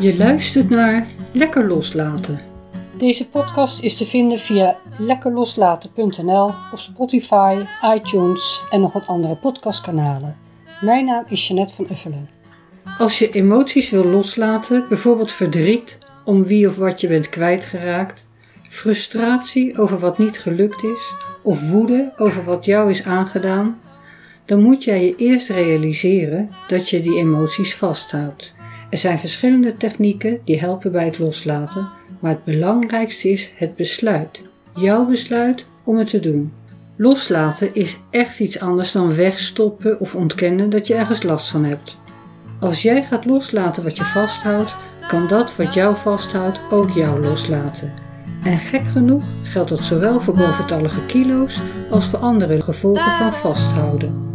Je luistert naar Lekker Loslaten. Deze podcast is te vinden via lekkerloslaten.nl op Spotify, iTunes en nog wat andere podcastkanalen. Mijn naam is Jeanette van Uffelen. Als je emoties wil loslaten, bijvoorbeeld verdriet om wie of wat je bent kwijtgeraakt, frustratie over wat niet gelukt is of woede over wat jou is aangedaan, dan moet jij je eerst realiseren dat je die emoties vasthoudt. Er zijn verschillende technieken die helpen bij het loslaten, maar het belangrijkste is het besluit. Jouw besluit om het te doen. Loslaten is echt iets anders dan wegstoppen of ontkennen dat je ergens last van hebt. Als jij gaat loslaten wat je vasthoudt, kan dat wat jou vasthoudt ook jou loslaten. En gek genoeg geldt dat zowel voor boventallige kilo's als voor andere gevolgen van vasthouden.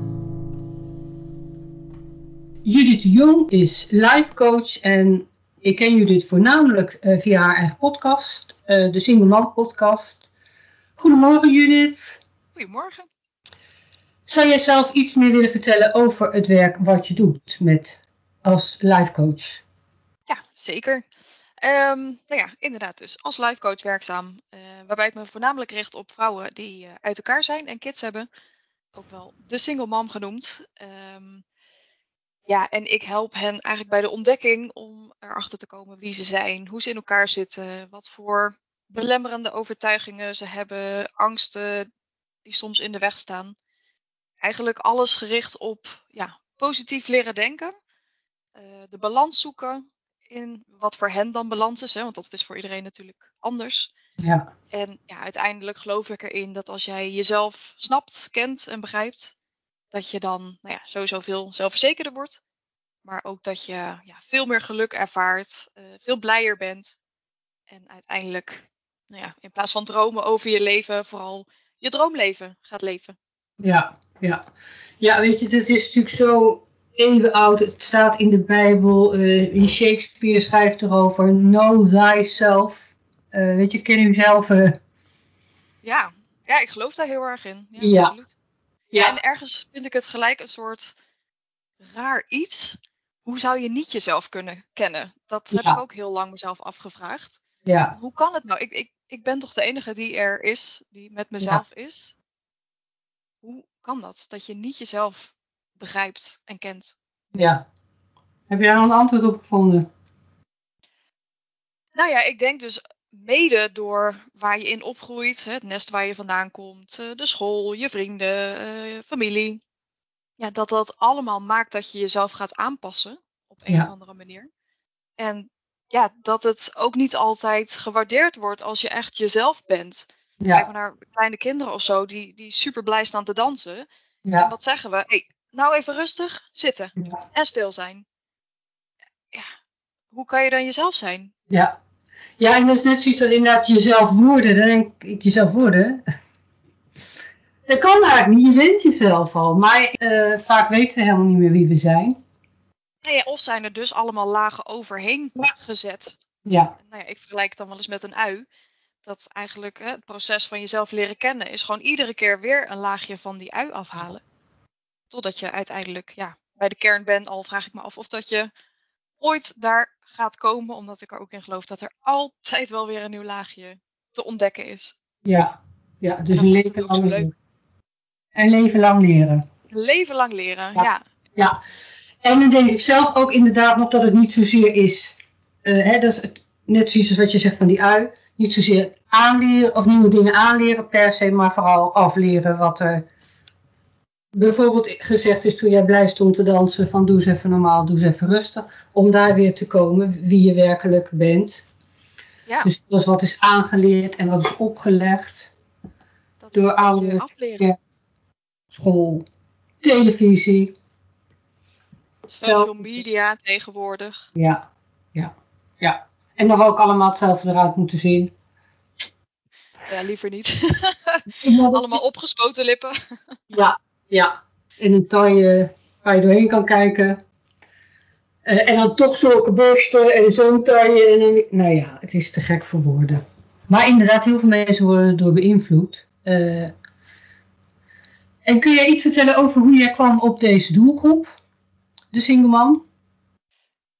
Judith Jong is life coach en ik ken Judith voornamelijk uh, via haar eigen podcast, uh, de Single Man podcast. Goedemorgen Judith. Goedemorgen. Zou jij zelf iets meer willen vertellen over het werk wat je doet met, als life coach? Ja, zeker. Um, nou ja, inderdaad dus als life coach werkzaam, uh, waarbij ik me voornamelijk richt op vrouwen die uit elkaar zijn en kids hebben. Ook wel de single mom genoemd. Um, ja, en ik help hen eigenlijk bij de ontdekking om erachter te komen wie ze zijn, hoe ze in elkaar zitten, wat voor belemmerende overtuigingen ze hebben, angsten die soms in de weg staan. Eigenlijk alles gericht op ja, positief leren denken, uh, de balans zoeken in wat voor hen dan balans is, hè, want dat is voor iedereen natuurlijk anders. Ja. En ja, uiteindelijk geloof ik erin dat als jij jezelf snapt, kent en begrijpt, dat je dan nou ja, sowieso veel zelfverzekerder wordt. Maar ook dat je ja, veel meer geluk ervaart, uh, veel blijer bent. En uiteindelijk, nou ja, in plaats van dromen over je leven, vooral je droomleven gaat leven. Ja, ja. Ja, weet je, het is natuurlijk zo even oud. Het staat in de Bijbel. Uh, in Shakespeare schrijft erover. Know thyself. Uh, weet je, ken u zelf. Ja. ja, ik geloof daar heel erg in. Ja, ja. Absoluut. Ja. En ergens vind ik het gelijk een soort raar iets. Hoe zou je niet jezelf kunnen kennen? Dat heb ik ook heel lang mezelf afgevraagd. Ja. Hoe kan het nou? Ik, ik, ik ben toch de enige die er is, die met mezelf is. Hoe kan dat? Dat je niet jezelf begrijpt en kent. Ja. Heb je daar een antwoord op gevonden? Nou ja, ik denk dus mede door waar je in opgroeit, het nest waar je vandaan komt, eh, de school, je vrienden, eh, familie. Ja, dat dat allemaal maakt dat je jezelf gaat aanpassen op een Ja. of andere manier. En ja, dat het ook niet altijd gewaardeerd wordt als je echt jezelf bent. Kijk maar naar kleine kinderen of zo, die, die super blij staan te dansen. En wat zeggen we? Hey, nou even rustig, zitten en stil zijn. Ja, hoe kan je dan jezelf zijn? Ja. Ja, en dat is net zoiets als inderdaad jezelf worden. Dan denk ik, jezelf worden. Dat kan eigenlijk niet, je bent jezelf al. Maar eh, vaak weten we helemaal niet meer wie we zijn. Nou ja, of zijn er dus allemaal lagen overheen gezet. Ja, Nou ja, ik vergelijk het dan wel eens met een ui. Dat eigenlijk hè, het proces van jezelf leren kennen is gewoon iedere keer weer een laagje van die ui afhalen. Totdat je uiteindelijk ja, bij de kern bent. Al vraag ik me af of dat je ooit daar gaat komen. Omdat ik er ook in geloof dat er altijd wel weer een nieuw laagje te ontdekken is. ja. ja. Dus En een leven lang leuk. leren. Een leven lang leren. Leven lang leren, Ja. ja. Ja. En dan denk ik zelf ook inderdaad nog dat het niet zozeer is. eh, hè, dat is het, net zoiets als wat je zegt van die ui. Niet zozeer aanleren of nieuwe dingen aanleren per se, maar vooral afleren wat er bijvoorbeeld gezegd is toen jij blij stond te dansen van doe eens even normaal, doe eens even rustig. Om daar weer te komen wie je werkelijk bent. ja Dus dat is wat is aangeleerd en wat is opgelegd. dat door ouders, ja. School, televisie. Social media tegenwoordig. Ja, ja, ja. En we ook allemaal hetzelfde eruit moeten zien. Ja, liever niet. Allemaal opgespoten lippen. Ja, ja. En een taille waar je doorheen kan kijken. Eh, en dan toch zulke borsten en zo'n taille. En nou ja, het is te gek voor woorden. Maar inderdaad, heel veel mensen worden erdoor beïnvloed. Eh, en kun jij iets vertellen over hoe jij kwam op deze doelgroep? De single man?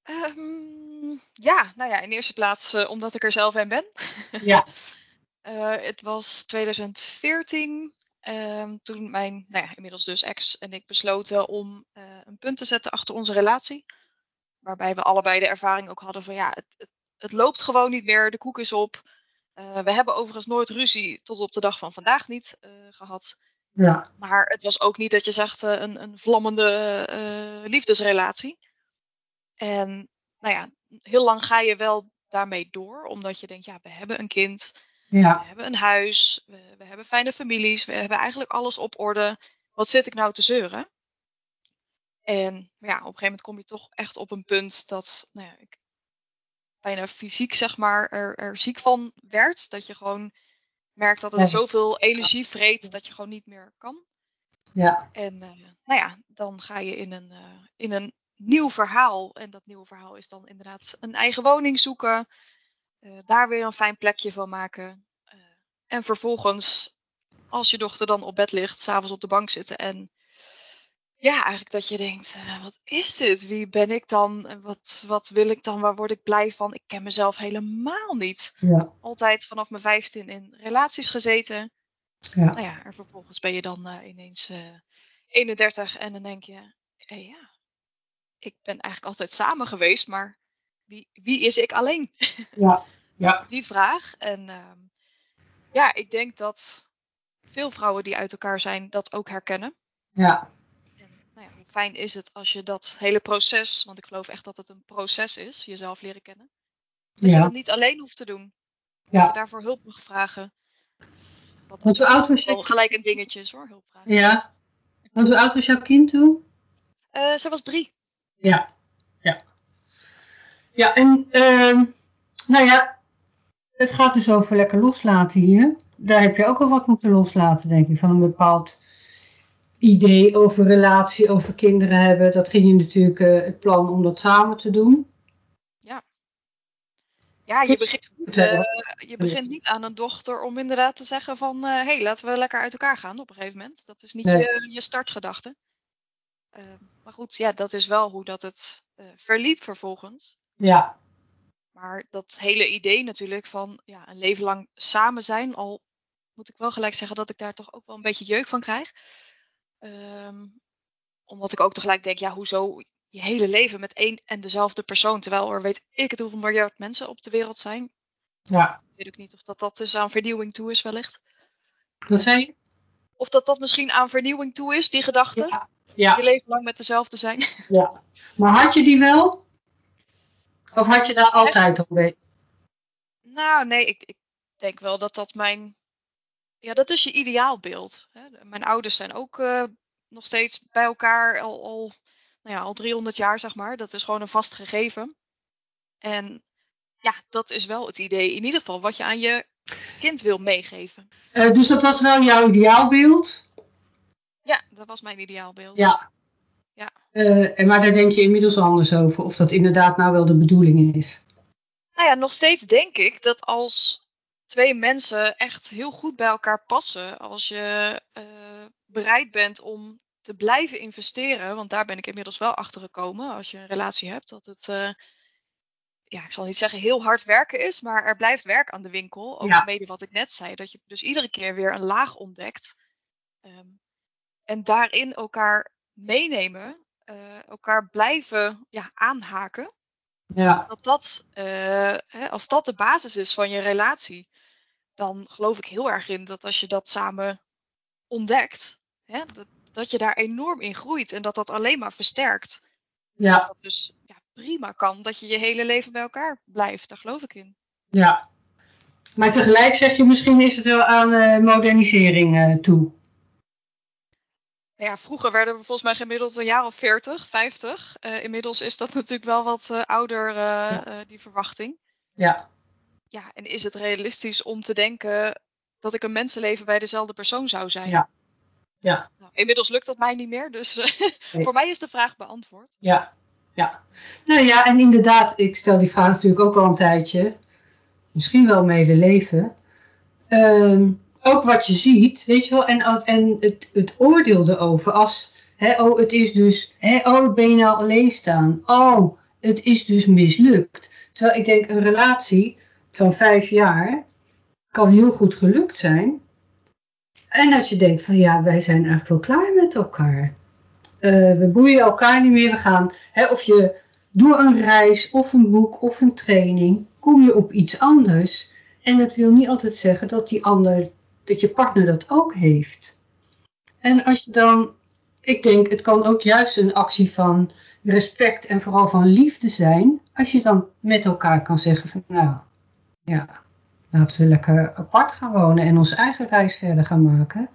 Ehm, ja, nou ja, in eerste plaats eh, omdat ik er zelf een ben. Ja. Het was 2014, ehm, toen mijn, nou ja, inmiddels dus ex en ik besloten om eh, een punt te zetten achter onze relatie. Waarbij we allebei de ervaring ook hadden van ja, het, het, het loopt gewoon niet meer, de koek is op. Eh, we hebben overigens nooit ruzie tot op de dag van vandaag niet eh, gehad. Ja. Maar het was ook niet dat je zegt een, een vlammende liefdesrelatie. En nou ja, heel lang ga je wel daarmee door, omdat je denkt, ja, we hebben een kind, we Ja. hebben een huis, we, we hebben fijne families, we hebben eigenlijk alles op orde. Wat zit ik nou te zeuren? En ja, op een gegeven moment kom je toch echt op een punt dat nou ja, ik bijna fysiek zeg maar er, er ziek van werd. Dat je gewoon merkt dat het Ja. zoveel energie vreet dat je gewoon niet meer kan. Ja. En eh, nou ja, dan ga je in een, eh, in een nieuw verhaal. En dat nieuwe verhaal is dan inderdaad een eigen woning zoeken. Eh, daar weer een fijn plekje van maken. eh, en vervolgens, als je dochter dan op bed ligt, s'avonds op de bank zitten. En ja, eigenlijk dat je denkt, eh, wat is dit? Wie ben ik dan? Wat, wat wil ik dan? Waar word ik blij van? Ik ken mezelf helemaal niet. Ja. Altijd vanaf mijn 15 in relaties gezeten. Ja. Nou ja, en vervolgens ben je dan ineens eh 31 en dan denk je, eh, ja, ik ben eigenlijk altijd samen geweest, maar wie, wie is ik alleen? Ja. Ja. Die vraag. En ehm, ja, ik denk dat veel vrouwen die uit elkaar zijn dat ook herkennen. Ja. En nou ja, hoe fijn is het als je dat hele proces, want ik geloof echt dat het een proces is, jezelf leren kennen. Dat je Ja. dat niet alleen hoeft te doen. Dat je Ja. daarvoor hulp mag vragen. Wat Want hoe oud was je? gelijk een dingetje is hoor, hulp vragen. Ja. Want hoe oud was jouw kind toen? Eh, ze was drie. Ja. Ja. Ja, en ehm, nou ja, het gaat dus over lekker loslaten hier. Daar heb je ook al wat moeten loslaten, denk ik, van een bepaald idee over relatie, over kinderen hebben. Dat ging je natuurlijk eh, het plan om dat samen te doen. Ja, je begint, eh, je begint niet aan een dochter om inderdaad te zeggen van... hé, hey, laten we lekker uit elkaar gaan op een gegeven moment. Dat is niet Nee. je, je startgedachte. Eh, maar goed, ja, dat is wel hoe dat het eh, verliep vervolgens. Ja, Maar dat hele idee natuurlijk van ja, een leven lang samen zijn... al moet ik wel gelijk zeggen dat ik daar toch ook wel een beetje jeuk van krijg. Ehm, omdat ik ook tegelijk denk, ja, hoezo je hele leven met één en dezelfde persoon... terwijl er weet ik het hoeveel miljard mensen op de wereld zijn... ja. Ik weet ook niet of dat, dat dus aan vernieuwing toe is wellicht. Wat zei je? Of dat dat misschien aan vernieuwing toe is, die gedachte. Ja. Ja, Je leven lang met dezelfde zijn. ja. Maar had je die wel? Of had je daar altijd al mee? nou, nee, ik, ik denk wel dat dat mijn... Ja, dat is je ideaalbeeld. Hè. Mijn ouders zijn ook eh, nog steeds bij elkaar al, al, nou ja, al 300 jaar, zeg maar. Dat is gewoon een vast gegeven. En ja, dat is wel het idee. In ieder geval wat je aan je kind wil meegeven. Eh, dus dat was wel jouw ideaalbeeld? Ja, dat was mijn ideaalbeeld. Ja. Ja. Eh, en maar daar denk je inmiddels anders over, of dat inderdaad nou wel de bedoeling is. Nou ja, nog steeds denk ik dat als twee mensen echt heel goed bij elkaar passen, als je eh, bereid bent om te blijven investeren, want daar ben ik inmiddels wel achter gekomen als je een relatie hebt, dat het, eh, ja, ik zal niet zeggen heel hard werken is, maar er blijft werk aan de winkel. Ook Ja. mede wat ik net zei, dat je dus iedere keer weer een laag ontdekt. Ehm, en daarin elkaar meenemen, eh, elkaar blijven ja, aanhaken Ja, dat dat, eh, hè, als dat de basis is van je relatie, dan geloof ik heel erg in dat als je dat samen ontdekt, hè, dat, dat je daar enorm in groeit en dat dat alleen maar versterkt. ja, Dat dus ja, prima kan dat je je hele leven bij elkaar blijft, daar geloof ik in. ja. Maar tegelijk zeg je, misschien is het wel aan eh, modernisering toe. Nou ja, vroeger werden we volgens mij gemiddeld een jaar of 40, 50. Eh, inmiddels is dat natuurlijk wel wat eh, ouder, eh, die verwachting. Ja, Ja, en is het realistisch om te denken dat ik een mensenleven bij dezelfde persoon zou zijn? Ja. Ja. Nou, inmiddels lukt dat mij niet meer, dus Nee. voor mij is de vraag beantwoord. ja, ja. Nou ja, en inderdaad, ik stel die vraag natuurlijk ook al een tijdje. Misschien wel mijn hele leven. Ehm, ook wat je ziet, weet je wel, en, en het, het oordeel erover als, hè, oh, het is dus, hè, oh, ben je nou alleen staan? Oh, het is dus mislukt. Terwijl ik denk, een relatie van vijf jaar kan heel goed gelukt zijn. En als je denkt van ja, wij zijn eigenlijk wel klaar met elkaar. Uh, we boeien elkaar niet meer. We gaan, hè, of je door een reis of een boek of een training, kom je op iets anders. En dat wil niet altijd zeggen dat die ander, dat je partner dat ook heeft. En als je dan, ik denk, het kan ook juist een actie van respect en vooral van liefde zijn, als je dan met elkaar kan zeggen van, nou, ja, laten we lekker apart gaan wonen en onze eigen reis verder gaan maken.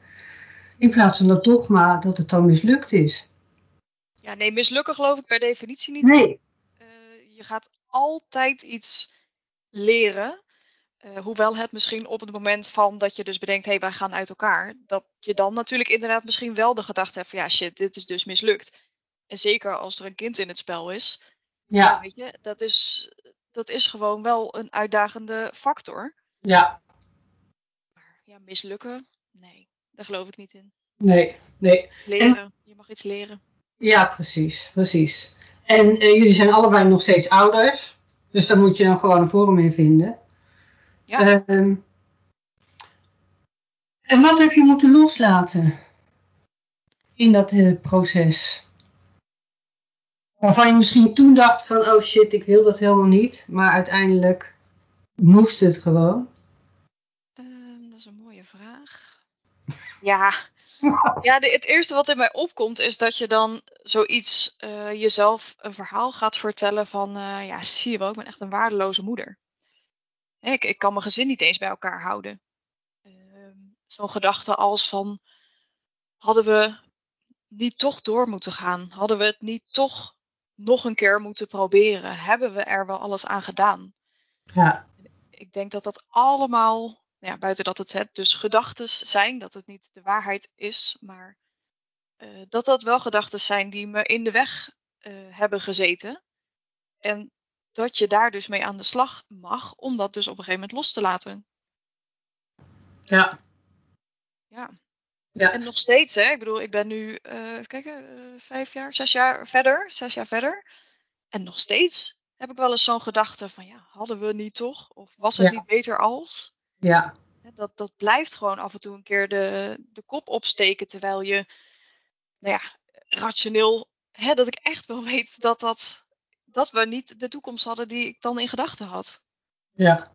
In plaats van dat dogma dat het dan mislukt is. Ja, nee, mislukken geloof ik per definitie niet. Nee. Uh, je gaat altijd iets leren. Uh, hoewel het misschien op het moment van dat je dus bedenkt, hé, hey, wij gaan uit elkaar, dat je dan natuurlijk inderdaad misschien wel de gedachte hebt van, ja, shit, dit is dus mislukt. En zeker als er een kind in het spel is. Ja. Weet je, dat is, dat is gewoon wel een uitdagende factor. Ja. Maar ja, mislukken, nee, daar geloof ik niet in. Nee, nee. Leren, je mag iets leren. Ja, precies, precies. En uh, jullie zijn allebei nog steeds ouders. Dus daar moet je dan gewoon een vorm in vinden. Ja. Uh, en wat heb je moeten loslaten in dat uh, proces? Waarvan je misschien toen dacht van, oh shit, ik wil dat helemaal niet. Maar uiteindelijk moest het gewoon. Uh, dat is een mooie vraag. Ja, ja de, het eerste wat in mij opkomt is dat je dan zoiets uh, jezelf een verhaal gaat vertellen van, uh, ja, zie je wel, ik ben echt een waardeloze moeder. Ik, ik kan mijn gezin niet eens bij elkaar houden. Uh, Zo'n gedachte als van, hadden we niet toch door moeten gaan? Hadden we het niet toch nog een keer moeten proberen? Hebben we er wel alles aan gedaan? Ja. Ik denk dat dat allemaal, ja, buiten dat het, het dus gedachten zijn, dat het niet de waarheid is, maar uh, dat dat wel gedachten zijn die me in de weg uh, hebben gezeten. En dat je daar dus mee aan de slag mag, om dat dus op een gegeven moment los te laten. Ja. Ja. ja. En nog steeds, hè. Ik bedoel, ik ben nu, uh, even kijken, uh, vijf jaar, zes jaar verder, zes jaar verder. En nog steeds heb ik wel eens zo'n gedachte van, ja, hadden we niet toch? Of was het Ja. niet beter als? Ja. Dat, dat blijft gewoon af en toe een keer de, de kop opsteken, terwijl je, nou ja, rationeel, hè, dat ik echt wel weet dat dat, dat we niet de toekomst hadden die ik dan in gedachten had. Ja.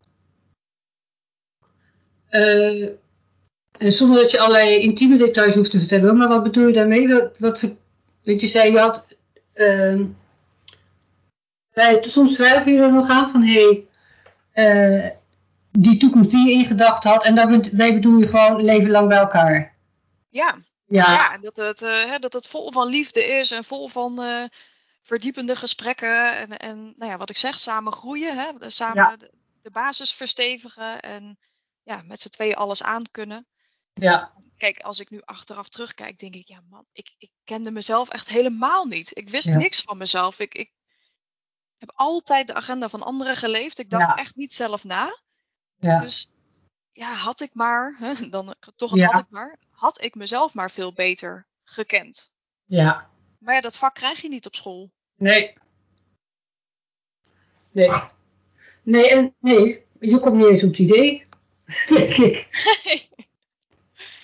Uh, en zonder dat je allerlei intieme details hoeft te vertellen, maar wat bedoel je daarmee? Wat, wat voor, weet je, zei je had, uh, soms twijfel je er nog aan van, hé, hey, uh, die toekomst die je in gedachten had, en daarmee bedoel je gewoon leven lang bij elkaar. Ja, ja. ja dat, het, uh, dat het vol van liefde is en vol van verdiepende gesprekken en, en nou ja, wat ik zeg, samen groeien, hè? samen Ja. de, de basis verstevigen en ja, met z'n tweeën alles aan kunnen. Ja. Kijk, als ik nu achteraf terugkijk, denk ik, ja man, ik, ik kende mezelf echt helemaal niet. Ik wist Ja. niks van mezelf. Ik, ik heb altijd de agenda van anderen geleefd. Ik dacht Ja. echt niet zelf na. Ja. Dus ja, had ik maar, hè, dan toch een had ik maar, had ik mezelf maar veel beter gekend. ja. Maar ja, dat vak krijg je niet op school. Nee. Nee. Nee, en nee, je komt niet eens op het idee, denk ik.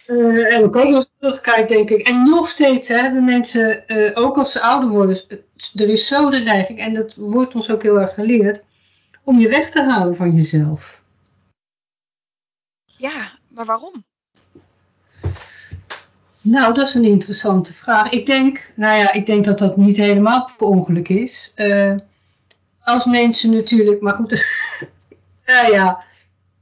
Uh, en ook als ik terugkijk, denk ik. En nog steeds hè, hebben mensen, uh, ook als ze ouder worden, er is zo de neiging, en dat wordt ons ook heel erg geleerd, om je weg te halen van jezelf. Ja, maar waarom? Nou, dat is een interessante vraag. Ik denk, nou ja, ik denk dat dat niet helemaal per ongeluk is. Uh, als mensen natuurlijk, maar goed, ja, ja,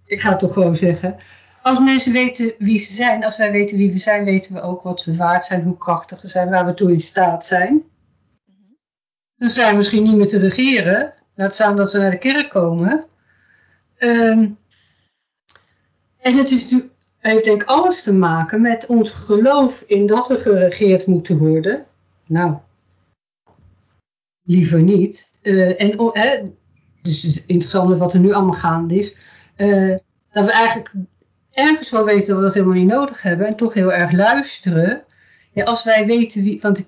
ik ga het toch gewoon zeggen. Als mensen weten wie ze zijn, als wij weten wie we zijn, weten we ook wat we waard zijn, hoe krachtig we zijn, waar we toe in staat zijn. Dan zijn we misschien niet meer te regeren. Laat staan dat we naar de kerk komen. Um, en het is natuurlijk, heeft denk ik alles te maken met ons geloof in dat we geregeerd moeten worden. Nou, liever niet. Uh, en oh, dus het is interessant wat er nu allemaal gaande is. Uh, dat we eigenlijk ergens wel weten dat we dat helemaal niet nodig hebben en toch heel erg luisteren. Ja, als wij weten wie, want ik,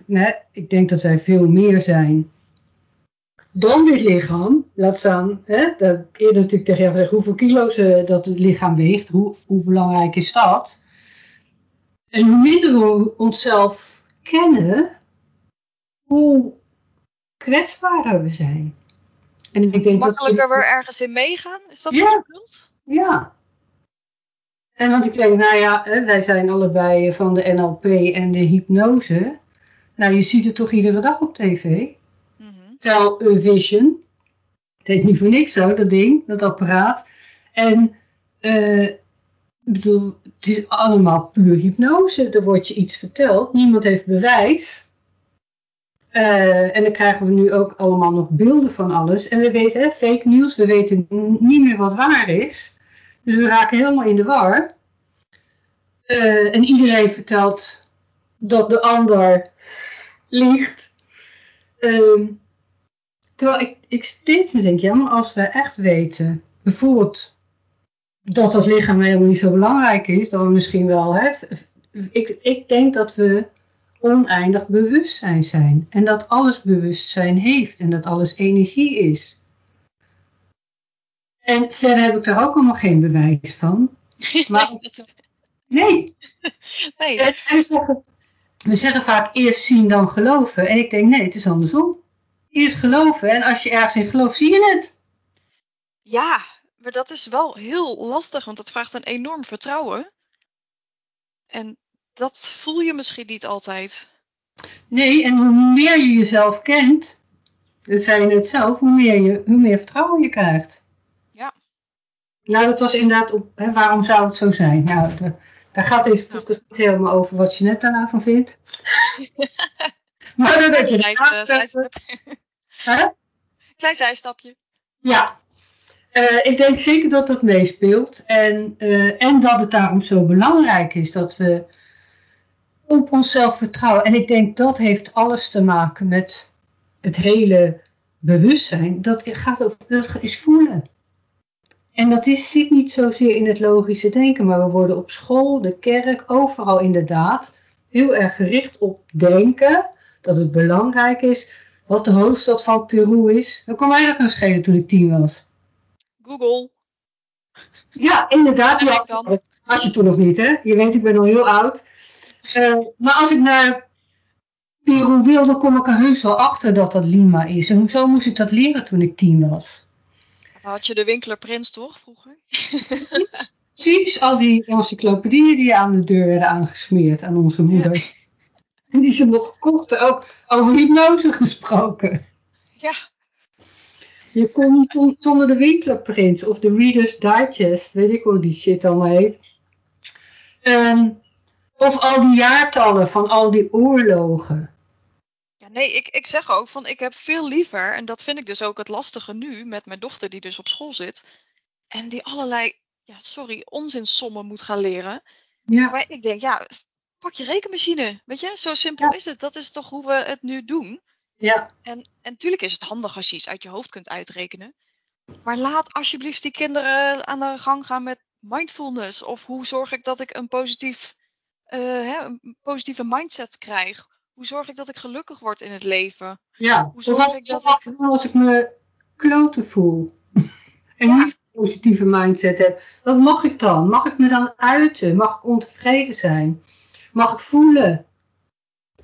ik denk dat wij veel meer zijn dan dit lichaam, laat staan, hè, dat eerder natuurlijk tegen jou gezegd, hoeveel kilo's uh, dat het lichaam weegt, hoe, hoe belangrijk is dat? En hoe minder we onszelf kennen, hoe kwetsbaarder we zijn. En ik denk Makkelijker dat weer ergens in meegaan? Is dat ja. wat je bedoelt? Ja. En want ik denk, nou ja, wij zijn allebei van de NLP en de hypnose. Nou, je ziet het toch iedere dag op tv? -hmm. Vision. Het heet niet voor niks zo, dat ding, dat apparaat. En uh, ik bedoel, het is allemaal puur hypnose. Er wordt je iets verteld. Niemand heeft bewijs. Uh, en dan krijgen we nu ook allemaal nog beelden van alles. En we weten, hè, fake news, we weten niet meer wat waar is. Dus we raken helemaal in de war. Uh, en iedereen vertelt dat de ander liegt. Uh, terwijl ik, ik steeds me denk, ja, maar als we echt weten, bijvoorbeeld dat dat lichaam helemaal niet zo belangrijk is, dan we misschien wel, hè, ik, ik denk dat we oneindig bewustzijn zijn. En dat alles bewustzijn heeft en dat alles energie is. En verder heb ik daar ook allemaal geen bewijs van. Maar, nee. nee. En we, zeggen, we zeggen vaak eerst zien dan geloven. En ik denk nee, het is andersom. Eerst geloven en als je ergens in gelooft, zie je het. Ja, maar dat is wel heel lastig, want dat vraagt een enorm vertrouwen. En dat voel je misschien niet altijd. Nee, en hoe meer je jezelf kent, dat zei je net zelf, hoe meer, je, hoe meer vertrouwen je krijgt. Ja. Nou, dat was inderdaad op, hè, waarom zou het zo zijn? Nou, de, daar gaat deze podcast niet helemaal over wat je net daarna van vindt. maar dat heb je. Huh? Klein zijstapje. Ja. Uh, ik denk zeker dat dat meespeelt. En, uh, en dat het daarom zo belangrijk is dat we op onszelf vertrouwen. En ik denk dat heeft alles te maken met het hele bewustzijn. Dat, gaat over, dat is voelen. En dat is, zit niet zozeer in het logische denken, maar we worden op school, de kerk, overal inderdaad heel erg gericht op denken. Dat het belangrijk is wat de hoofdstad van Peru is. Dan kon mij dat nou schelen toen ik tien was. Google. Ja, inderdaad. Ja, was je toen nog niet, hè? Je weet, ik ben al heel oud. Uh, maar als ik naar Peru wil, dan kom ik er heus wel achter dat dat Lima is. En hoezo moest ik dat leren toen ik tien was? Had je de Winkler Prins toch vroeger? Precies, al die encyclopedieën die aan de deur werden aangesmeerd aan onze moeder. Die ze nog kochten, ook over hypnose gesproken. Ja. Je kon zonder de Winkler Prins of de Reader's Digest, weet ik hoe die shit allemaal heet. Um, of al die jaartallen van al die oorlogen. Ja, nee, ik, ik zeg ook van ik heb veel liever, en dat vind ik dus ook het lastige nu met mijn dochter die dus op school zit. En die allerlei, ja, sorry, onzinsommen moet gaan leren. Ja. Maar ik denk, ja, pak je rekenmachine. Weet je, zo simpel is het. Dat is toch hoe we het nu doen. Ja. En, en natuurlijk is het handig als je iets uit je hoofd kunt uitrekenen. Maar laat alsjeblieft die kinderen aan de gang gaan met mindfulness. Of hoe zorg ik dat ik een positief uh, hè, een positieve mindset krijg? Hoe zorg ik dat ik gelukkig word in het leven? Ja, hoe zorg ik dat ik... Als ik me kloten voel en niet een positieve mindset heb, wat mag ik dan? Mag ik me dan uiten? Mag ik ontevreden zijn? Mag ik voelen?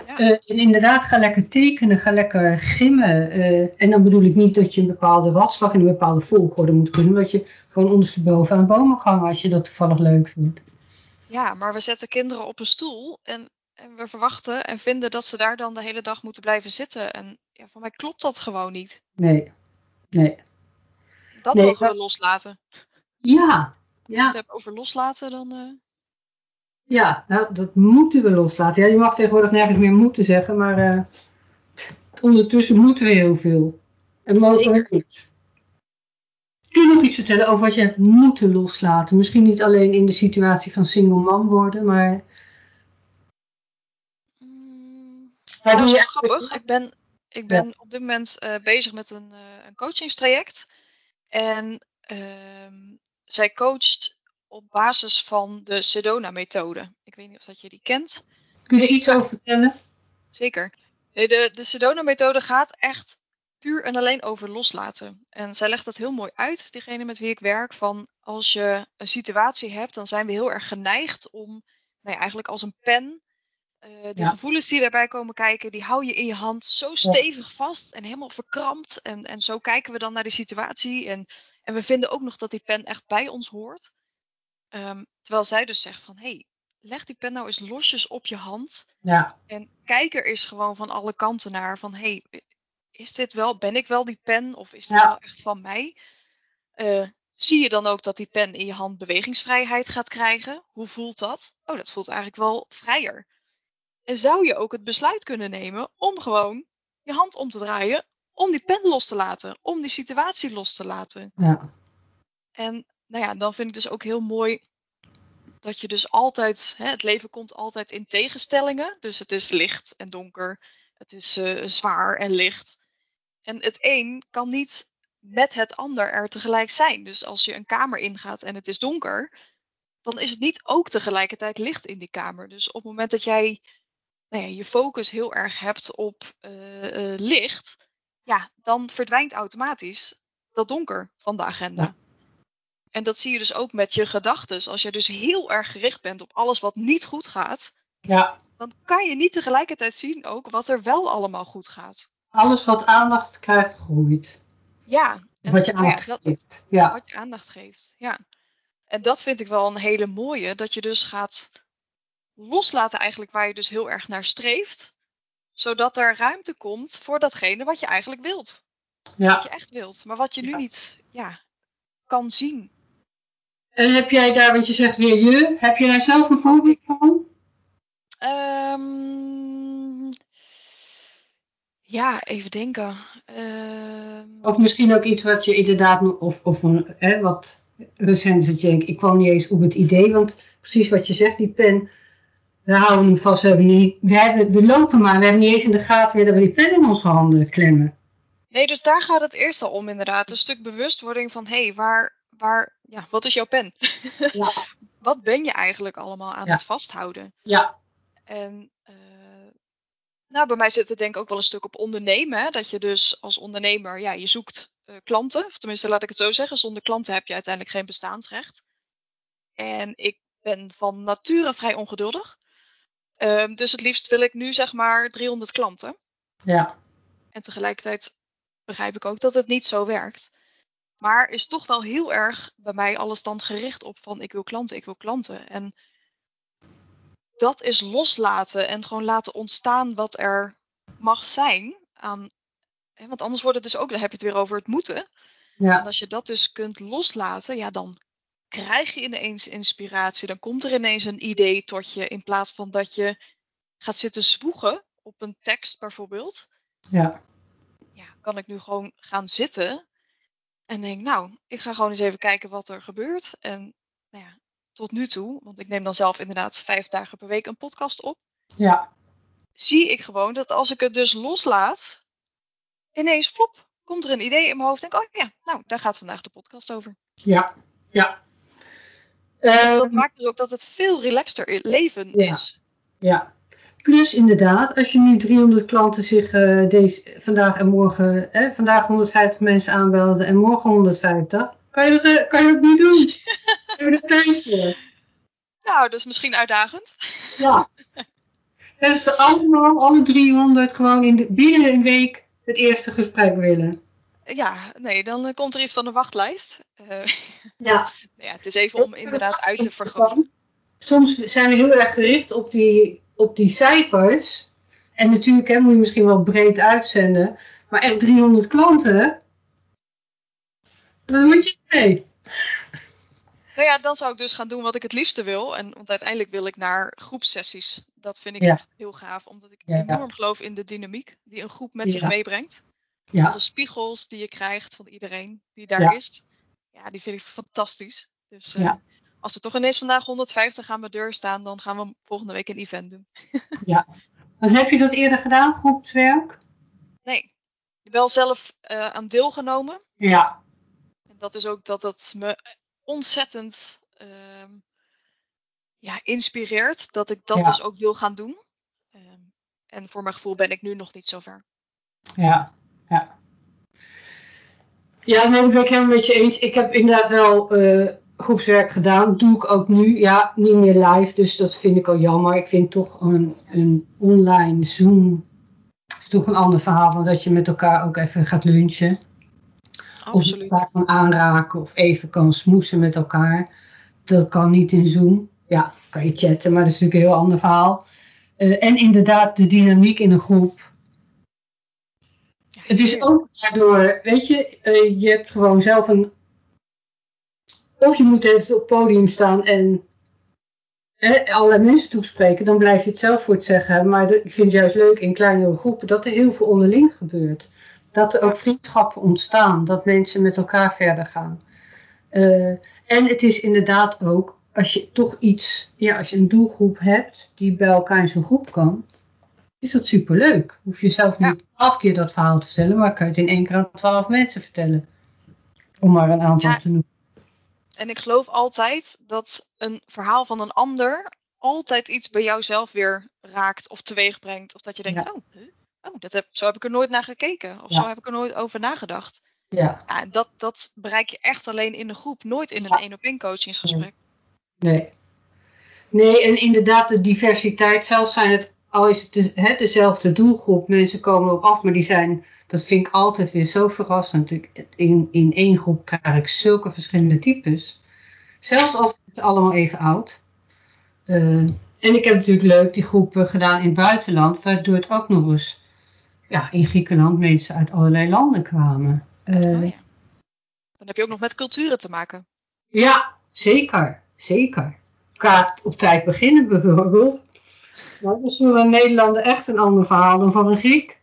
Ja. Uh, en inderdaad, ga lekker tekenen, ga lekker gimmen. Uh, en dan bedoel ik niet dat je een bepaalde ratslag in een bepaalde volgorde moet kunnen. Dat je gewoon ondersteboven aan de boom mag hangen als je dat toevallig leuk vindt. Ja, maar we zetten kinderen op een stoel en, en we verwachten en vinden dat ze daar dan de hele dag moeten blijven zitten. En ja, voor mij klopt dat gewoon niet. Nee, nee. Dat nee, mogen we loslaten. Ja, Als je het hebt over loslaten, dan... Uh... Ja, nou, dat moeten we loslaten. Ja, je mag tegenwoordig nergens meer moeten zeggen, maar uh, ondertussen moeten we heel veel. En mogen we niet. Kun je nog iets vertellen over wat je hebt moeten loslaten? Misschien niet alleen in de situatie van single man worden, maar... Mm, dat is grappig. Ik ben, ik ben op dit moment uh, bezig met een, uh, een coachingstraject. En uh, zij coacht op basis van de Sedona-methode. Ik weet niet of dat je die kent. Kun je er iets over vertellen? Zeker. De, de Sedona-methode gaat echt puur en alleen over loslaten. En zij legt dat heel mooi uit, diegene met wie ik werk, van als je een situatie hebt, dan zijn we heel erg geneigd om, nou ja, eigenlijk als een pen, uh, die Ja. gevoelens die daarbij komen kijken, die hou je in je hand zo stevig vast en helemaal verkrampt. En, en zo kijken we dan naar die situatie. En, en we vinden ook nog dat die pen echt bij ons hoort. Ehm, terwijl zij dus zegt van, hey, leg die pen nou eens losjes op je hand. Ja, En kijk er eens gewoon van alle kanten naar van hey, is dit wel, ben ik wel die pen of is dit Ja. wel echt van mij? Eh, zie je dan ook dat die pen in je hand bewegingsvrijheid gaat krijgen? Hoe voelt dat? Oh, dat voelt eigenlijk wel vrijer. En zou je ook het besluit kunnen nemen om gewoon je hand om te draaien, om die pen los te laten, om die situatie los te laten? ja, En nou ja, dan vind ik dus ook heel mooi dat je dus altijd, hè, het leven komt altijd in tegenstellingen. Dus het is licht en donker, het is eh, zwaar en licht. En het een kan niet met het ander er tegelijk zijn. Dus als je een kamer ingaat en het is donker, dan is het niet ook tegelijkertijd licht in die kamer. Dus op het moment dat jij nou ja, je focus heel erg hebt op eh, eh, licht, ja, dan verdwijnt automatisch dat donker van de agenda. En dat zie je dus ook met je gedachten. Als je dus heel erg gericht bent op alles wat niet goed gaat, ja. dan kan je niet tegelijkertijd zien ook wat er wel allemaal goed gaat. Alles wat aandacht krijgt, groeit. Ja, en wat je ja, aandacht dat- geeft. Ja, wat je aandacht geeft. Ja. En dat vind ik wel een hele mooie, dat je dus gaat loslaten eigenlijk waar je dus heel erg naar streeft, zodat er ruimte komt voor datgene wat je eigenlijk wilt. Wat ja. je echt wilt, maar wat je nu niet ja, kan zien. En heb jij daar, wat je zegt weer je, heb je daar zelf een voorbeeld van? Ehm, ja, even denken. Ehm, Of misschien ook iets wat je inderdaad, nog- of, of een, hè, wat recent dat je denkt, ik kwam niet eens op het idee, want precies wat je zegt, die pen, we houden hem vast, we, hebben niet, we, hebben, we lopen maar, we hebben niet eens in de gaten meer dat we die pen in onze handen klemmen. Nee, dus daar gaat het eerst al om inderdaad. Een stuk bewustwording van, hé, hey, waar, waar, ja, wat is jouw pen? Ja. wat ben je eigenlijk allemaal aan Ja. het vasthouden? Ja, En eh, nou, bij mij zit het denk ik ook wel een stuk op ondernemen. Hè? Dat je dus als ondernemer, ja, je zoekt eh, klanten. Of tenminste, laat ik het zo zeggen. Zonder klanten heb je uiteindelijk geen bestaansrecht. En ik ben van nature vrij ongeduldig. Ehm, dus het liefst wil ik nu zeg maar 300 klanten. ja, En tegelijkertijd begrijp ik ook dat het niet zo werkt. Maar is toch wel heel erg bij mij alles dan gericht op van ik wil klanten, ik wil klanten. En dat is loslaten en gewoon laten ontstaan wat er mag zijn. Aan, hè, want anders wordt het dus ook, dan heb je het weer over het moeten. En ja, als je dat dus kunt loslaten, ja, dan krijg je ineens inspiratie. Dan komt er ineens een idee tot je in plaats van dat je gaat zitten zwoegen op een tekst bijvoorbeeld ja, ja, kan ik nu gewoon gaan zitten en denk, nou, ik ga gewoon eens even kijken wat er gebeurt. En nou ja, tot nu toe, want ik neem dan zelf inderdaad vijf dagen per week een podcast op, ja, zie ik gewoon dat als ik het dus loslaat, ineens flop, komt er een idee in mijn hoofd. Denk, oh ja, nou, daar gaat vandaag de podcast over. ja, ja. dat Ehm, maakt dus ook dat het veel relaxter leven Ja. is. Ja. Plus inderdaad, als je nu 300 klanten zich eh, deze, vandaag en morgen, eh, vandaag 150 mensen aanbelden en morgen 150, kan je dat, eh, kan je dat niet doen. Heb je er tijd voor? Nou, dus misschien uitdagend. Ja. Dat ze allemaal, alle 300, gewoon in de, binnen een week het eerste gesprek willen. Ja, nee, dan eh, komt er iets van de wachtlijst. Ja. ja, het is even om inderdaad uit te vergroten. Soms zijn we heel erg gericht op die, op die cijfers. En natuurlijk hè, moet je misschien wel breed uitzenden. Maar echt 300 klanten. Dan moet je mee. Nou ja, dan zou ik dus gaan doen wat ik het liefste wil. En, want uiteindelijk wil ik naar groepsessies. Dat vind ik Ja. echt heel gaaf, omdat ik Ja, ja. enorm geloof in de dynamiek die een groep met zich meebrengt. Ja, Alle spiegels die je krijgt van iedereen die daar is. Ja, die vind ik fantastisch. Dus eh, Ja. Als er toch ineens vandaag 150 aan mijn deur staan, dan gaan we volgende week een event doen. Want heb je dat eerder gedaan, groepswerk? Nee, wel zelf eh, aan deelgenomen. Ja. En dat is ook dat het me ontzettend ehm, ja, inspireert. Dat ik dat Ja. dus ook wil gaan doen. Ehm, en voor mijn gevoel ben ik nu nog niet zover. Ja. Ja. Ja, nee, dat ben ik helemaal met je eens. Ik heb inderdaad wel eh, groepswerk gedaan. Doe ik ook nu. Ja, niet meer live, dus dat vind ik al jammer. Ik vind toch een, een online Zoom is toch een ander verhaal dan dat je met elkaar ook even gaat lunchen. Absoluut. Of elkaar kan aanraken of even kan smoesen met elkaar. Dat kan niet in Zoom. Ja, kan je chatten, maar dat is natuurlijk een heel ander verhaal. Eh, en inderdaad, de dynamiek in een groep. Ja, Het is ook daardoor, weet je, eh, je hebt gewoon zelf een. Of je moet even op het podium staan en eh, allerlei mensen toespreken, dan blijf je het zelf voor het zeggen hebben. Maar ik vind het juist leuk in kleinere groepen dat er heel veel onderling gebeurt. Dat er ook vriendschappen ontstaan, dat mensen met elkaar verder gaan. Eh, en het is inderdaad ook, als je toch iets, ja, als je een doelgroep hebt die bij elkaar in zo'n groep kan, is dat superleuk. Hoef je zelf Ja. niet twaalf keer dat verhaal te vertellen, maar kan je het in één keer aan twaalf mensen vertellen. Om maar een aantal Ja. te noemen. En ik geloof altijd dat een verhaal van een ander altijd iets bij jou zelf weer raakt of teweeg brengt. Of dat je denkt, Ja. oh, oh dat heb, zo heb ik er nooit naar gekeken. Of Ja. zo heb ik er nooit over nagedacht. Ja, Ja, en dat, dat bereik je echt alleen in de groep, nooit in een Ja. één op één coachingsgesprek. nee. Nee, en inderdaad de diversiteit, zelfs zijn het, al is het de, hè, dezelfde doelgroep, mensen komen erop af, maar die zijn, dat vind ik altijd weer zo verrassend. In, in één groep krijg ik zulke verschillende types. Zelfs al zijn ze allemaal even oud. Eh, en ik heb natuurlijk leuk die groepen gedaan in het buitenland, waardoor het ook nog eens ja, in Griekenland mensen uit allerlei landen kwamen. Oh ja. Dan heb je ook nog met culturen te maken. Ja, zeker. Zeker. Elkaar op tijd beginnen bijvoorbeeld. Dat is voor een Nederlander echt een ander verhaal dan voor een Griek.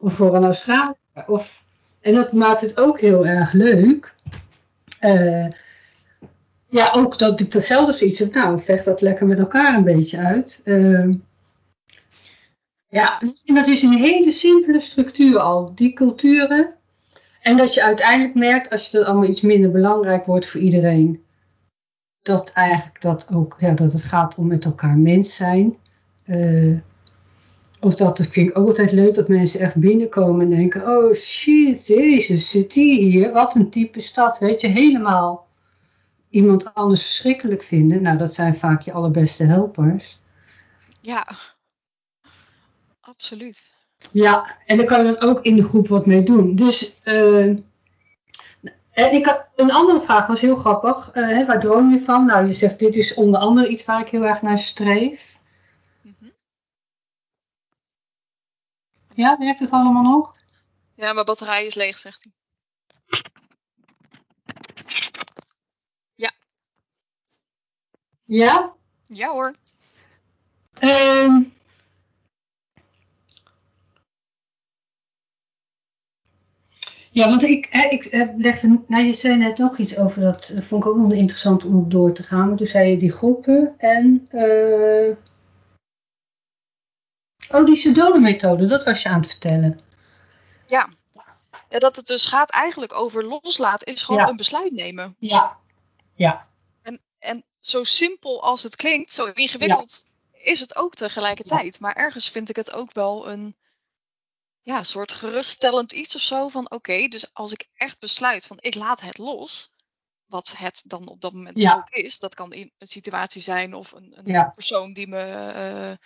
Of voor een Australiër. Of, en dat maakt het ook heel erg leuk. Eh, ja, ook dat ik hetzelfde zoiets heb. Nou, vecht dat lekker met elkaar een beetje uit. Eh, ja, en dat is een hele simpele structuur al. Die culturen. En dat je uiteindelijk merkt, als je dat allemaal iets minder belangrijk wordt voor iedereen, dat eigenlijk dat ook, ja, dat het gaat om met elkaar mens zijn. Eh, of dat, dat vind ik ook altijd leuk, dat mensen echt binnenkomen en denken, oh shit, jezus, zit die hier? Wat een type stad, weet je, helemaal iemand anders verschrikkelijk vinden. Nou, dat zijn vaak je allerbeste helpers. Ja, absoluut. Ja, en daar kan je dan ook in de groep wat mee doen. Dus, eh, en ik had, een andere vraag was heel grappig. Eh, hè, waar droom je van? Nou, je zegt, dit is onder andere iets waar ik heel erg naar streef. Ja, werkt het allemaal nog? Ja, mijn batterij is leeg, zegt hij. Ja? Ja hoor. Ehm ja, want ik, ik heb legde, nou, je zei net nog iets over dat, dat vond ik ook nog interessant om op door te gaan. Maar toen zei je die groepen en, eh oh, die Sedona-methode, dat was je aan het vertellen. Ja. ja, dat het dus gaat eigenlijk over loslaten, is gewoon Ja. een besluit nemen. Ja, ja, En, en zo simpel als het klinkt, zo ingewikkeld is het ook tegelijkertijd. Maar ergens vind ik het ook wel een ja, soort geruststellend iets of zo. Van oké, dus als ik echt besluit van ik laat het los. Wat het dan op dat moment Ja. ook is. Dat kan in een situatie zijn of een, een persoon die me eh,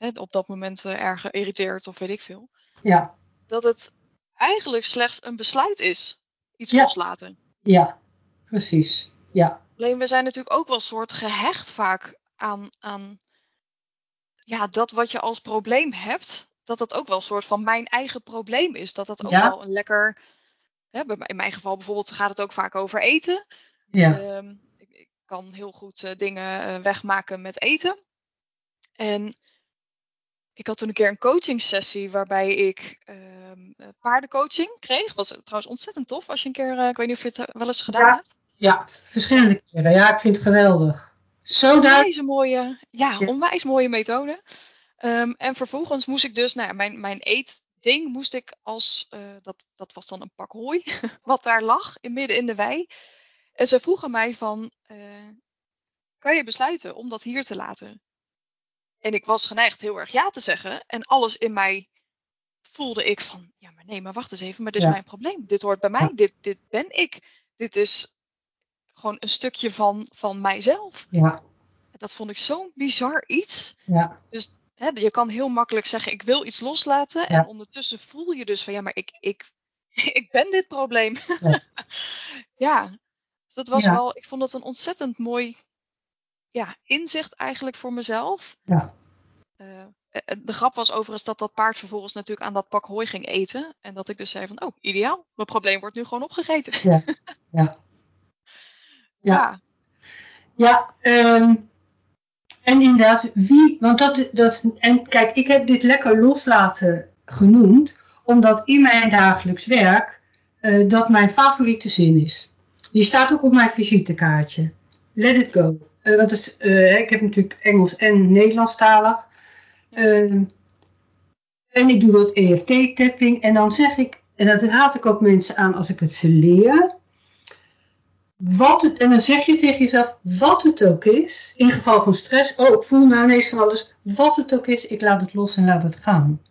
hè, op dat moment eh, erg irriteert of weet ik veel. ja, Dat het eigenlijk slechts een besluit is. Iets Ja. loslaten. ja, precies. Ja, Alleen we zijn natuurlijk ook wel soort gehecht vaak aan, aan ja, dat wat je als probleem hebt. Dat dat ook wel een soort van mijn eigen probleem is. Dat dat ook Ja. wel een lekker. Hè, in mijn geval bijvoorbeeld gaat het ook vaak over eten. ja, Ehm, ik, ik kan heel goed eh, dingen eh, wegmaken met eten. En ik had toen een keer een coaching sessie waarbij ik ehm, eh, paardencoaching kreeg. Was trouwens ontzettend tof als je een keer, eh, ik weet niet of je het eh, wel eens gedaan Ja. hebt. ja, verschillende keren. Ja, ik vind het geweldig. Zo duidelijk. Mooie, ja, onwijs mooie methode. Ehm, en vervolgens moest ik dus, nou ja, mijn, mijn eetding moest ik als, dat, dat was dan een pak hooi, wat daar lag, in midden in de wei. En ze vroegen mij van, kan je besluiten om dat hier te laten? En ik was geneigd heel erg ja te zeggen. En alles in mij voelde ik van, ja maar nee, maar wacht eens even, maar dit is Ja. mijn probleem. Dit hoort bij mij, Ja. dit, dit ben ik. Dit is gewoon een stukje van, van mijzelf. Ja, Dat vond ik zo'n bizar iets. ja, Hè, je kan heel makkelijk zeggen, ik wil iets loslaten. En ondertussen voel je dus van, ja, maar ik, ik, ik ben dit probleem. Ja. ja, dus dat was wel, ik vond dat een ontzettend mooi ja, inzicht eigenlijk voor mezelf. Ja. Eh, eh, de grap was overigens dat dat paard vervolgens natuurlijk aan dat pak hooi ging eten. En dat ik dus zei van, oh, ideaal. Mijn probleem wordt nu gewoon opgegeten. Ja. Ja. ja. Ja, ehm, en inderdaad, wie, want dat, dat, en kijk, ik heb dit lekker loslaten genoemd, omdat in mijn dagelijks werk eh, dat mijn favoriete zin is. Die staat ook op mijn visitekaartje. Let it go. Eh, dat is, eh, ik heb natuurlijk Engels en Nederlandstalig. Ehm, en ik doe dat EFT-tapping en dan zeg ik, en dat raad ik ook mensen aan als ik het ze leer. Wat het, en dan zeg je tegen jezelf, wat het ook is, in geval van stress, oh ik voel nou ineens van alles, wat het ook is, ik laat het los en laat het gaan.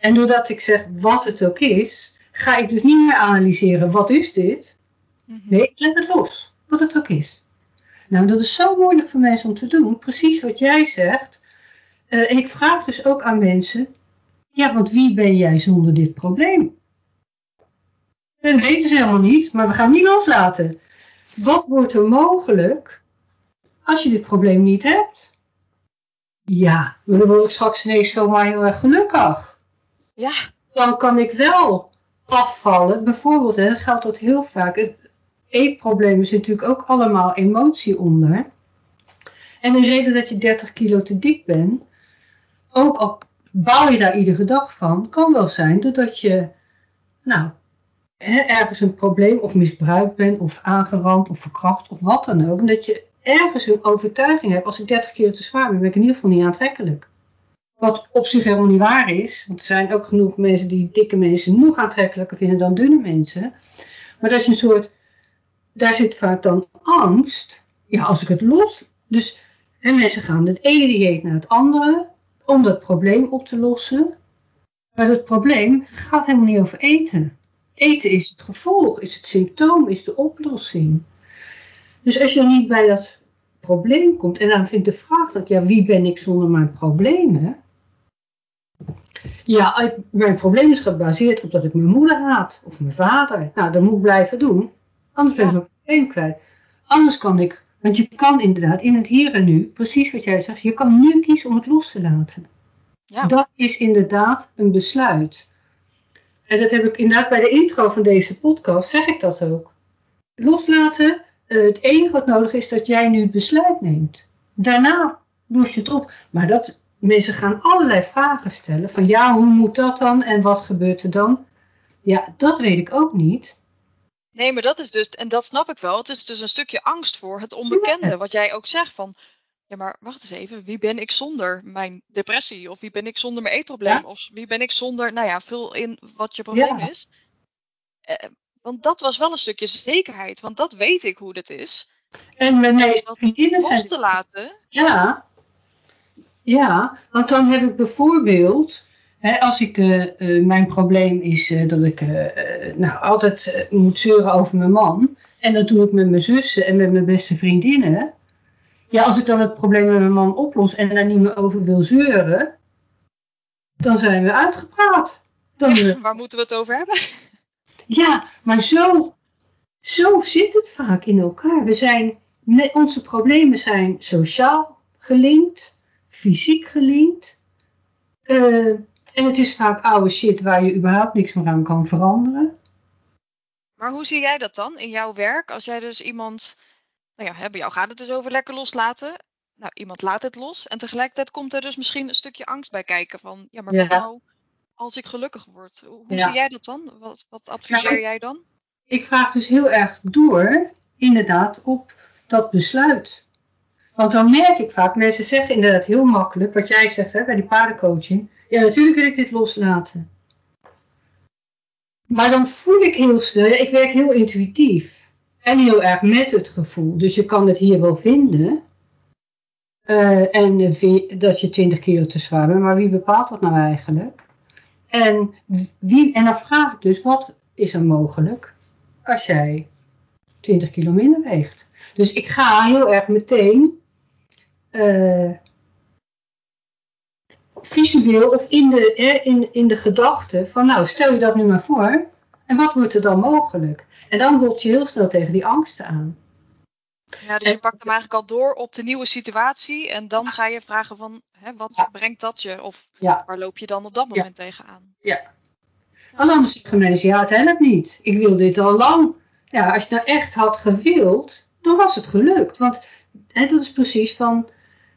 En doordat ik zeg wat het ook is, ga ik dus niet meer analyseren, wat is dit? Mhm. Nee, ik laat het los, wat het ook is. Nou, dat is zo moeilijk voor mensen om te doen, precies wat jij zegt. Eh, en ik vraag dus ook aan mensen, ja, want wie ben jij zonder dit probleem? Dat weten ze helemaal niet, maar we gaan niet loslaten. Wat wordt er mogelijk als je dit probleem niet hebt? Ja, maar dan word ik straks ineens zomaar heel erg gelukkig. Ja, Dan kan ik wel afvallen. Bijvoorbeeld, en dat geldt dat heel vaak. Het eetprobleem is natuurlijk ook allemaal emotie onder. En een reden dat je 30 kilo te dik bent, ook al bouw je daar iedere dag van, kan wel zijn doordat je, nou, ergens een probleem of misbruikt bent, of aangerand, of verkracht, of wat dan ook. En dat je ergens een overtuiging hebt, als ik 30 kilo te zwaar ben, ben ik in ieder geval niet aantrekkelijk. Wat op zich helemaal niet waar is, want er zijn ook genoeg mensen die dikke mensen nog aantrekkelijker vinden dan dunne mensen. Maar dat is een soort, daar zit vaak dan angst. Ja, als ik het los. Dus en mensen gaan het ene dieet naar het andere om dat probleem op te lossen. Maar dat probleem gaat helemaal niet over eten. Eten is het gevolg, is het symptoom, is de oplossing. Dus als je niet bij dat probleem komt, en dan vind ik de vraag dat, ja, wie ben ik zonder mijn problemen? Ja, mijn probleem is gebaseerd op dat ik mijn moeder haat, of mijn vader. Nou, dat moet ik blijven doen, anders ben ik Ja. mijn probleem kwijt. Anders kan ik, want je kan inderdaad in het hier en nu, precies wat jij zegt, je kan nu kiezen om het los te laten. ja. Dat is inderdaad een besluit. En dat heb ik inderdaad bij de intro van deze podcast, zeg ik dat ook. Loslaten, eh, het enige wat nodig is dat jij nu het besluit neemt. Daarna los je het op. Maar dat, mensen gaan allerlei vragen stellen. Van ja, hoe moet dat dan en wat gebeurt er dan? Ja, dat weet ik ook niet. Nee, maar dat is dus, en dat snap ik wel, het is dus een stukje angst voor het onbekende. Wat jij ook zegt van, ja maar wacht eens even, wie ben ik zonder mijn depressie? Of wie ben ik zonder mijn eetprobleem? Ja. Of wie ben ik zonder, nou ja, vul in wat je probleem Ja. is. Eh, want dat was wel een stukje zekerheid, want dat weet ik hoe dit is. En meeste dat Los zijn te laten, Ja, ja, want dan heb ik bijvoorbeeld, als ik, eh, eh, mijn probleem is eh, dat ik nou, altijd moet zeuren over mijn man. En dat doe ik met mijn zussen en met mijn beste vriendinnen. Ja, als ik dan het probleem met mijn man oplos en daar niet meer over wil zeuren, dan zijn we uitgepraat. Dan, ja, waar moeten we het over hebben? ja, maar zo, zo zit het vaak in elkaar. We zijn, onze problemen zijn sociaal gelinkt, fysiek gelinkt. En het is vaak oude shit waar je überhaupt niks meer aan kan veranderen. Maar hoe zie jij dat dan in jouw werk? Als jij dus iemand, nou ja, bij jou gaat het dus over lekker loslaten. Nou, iemand laat het los. En tegelijkertijd komt er dus misschien een stukje angst bij kijken. Van, ja, maar Ja. nou als ik gelukkig word? Hoe hoe Ja. zie jij dat dan? Wat, wat adviseer Nou, jij dan? Ik vraag dus heel erg door, inderdaad, op dat besluit. Want dan merk ik vaak, mensen zeggen inderdaad heel makkelijk, wat jij zegt hè, bij die paardencoaching. Ja, natuurlijk wil ik dit loslaten. Maar dan voel ik heel snel, ik werk heel intuïtief. En heel erg met het gevoel. Dus je kan het hier wel vinden. Eh, en dat je 20 kilo te zwaar bent. Maar wie bepaalt dat nou eigenlijk? En, wie, en dan vraag ik dus, wat is er mogelijk als jij 20 kilo minder weegt? Dus ik ga heel erg meteen uh, visueel of in de, in, in de gedachte van nou stel je dat nu maar voor en wat wordt er dan mogelijk? En dan bots je heel snel tegen die angsten aan. Ja, dus je pakt hem eigenlijk al door op de nieuwe situatie en dan ga je vragen van hè, wat brengt dat je of waar loop je dan op dat moment tegenaan? Ja. Want anders zeggen mensen ja het helpt niet, ik wil dit al lang. Ja, als je nou echt had gewild, dan was het gelukt. Want hè, dat is precies van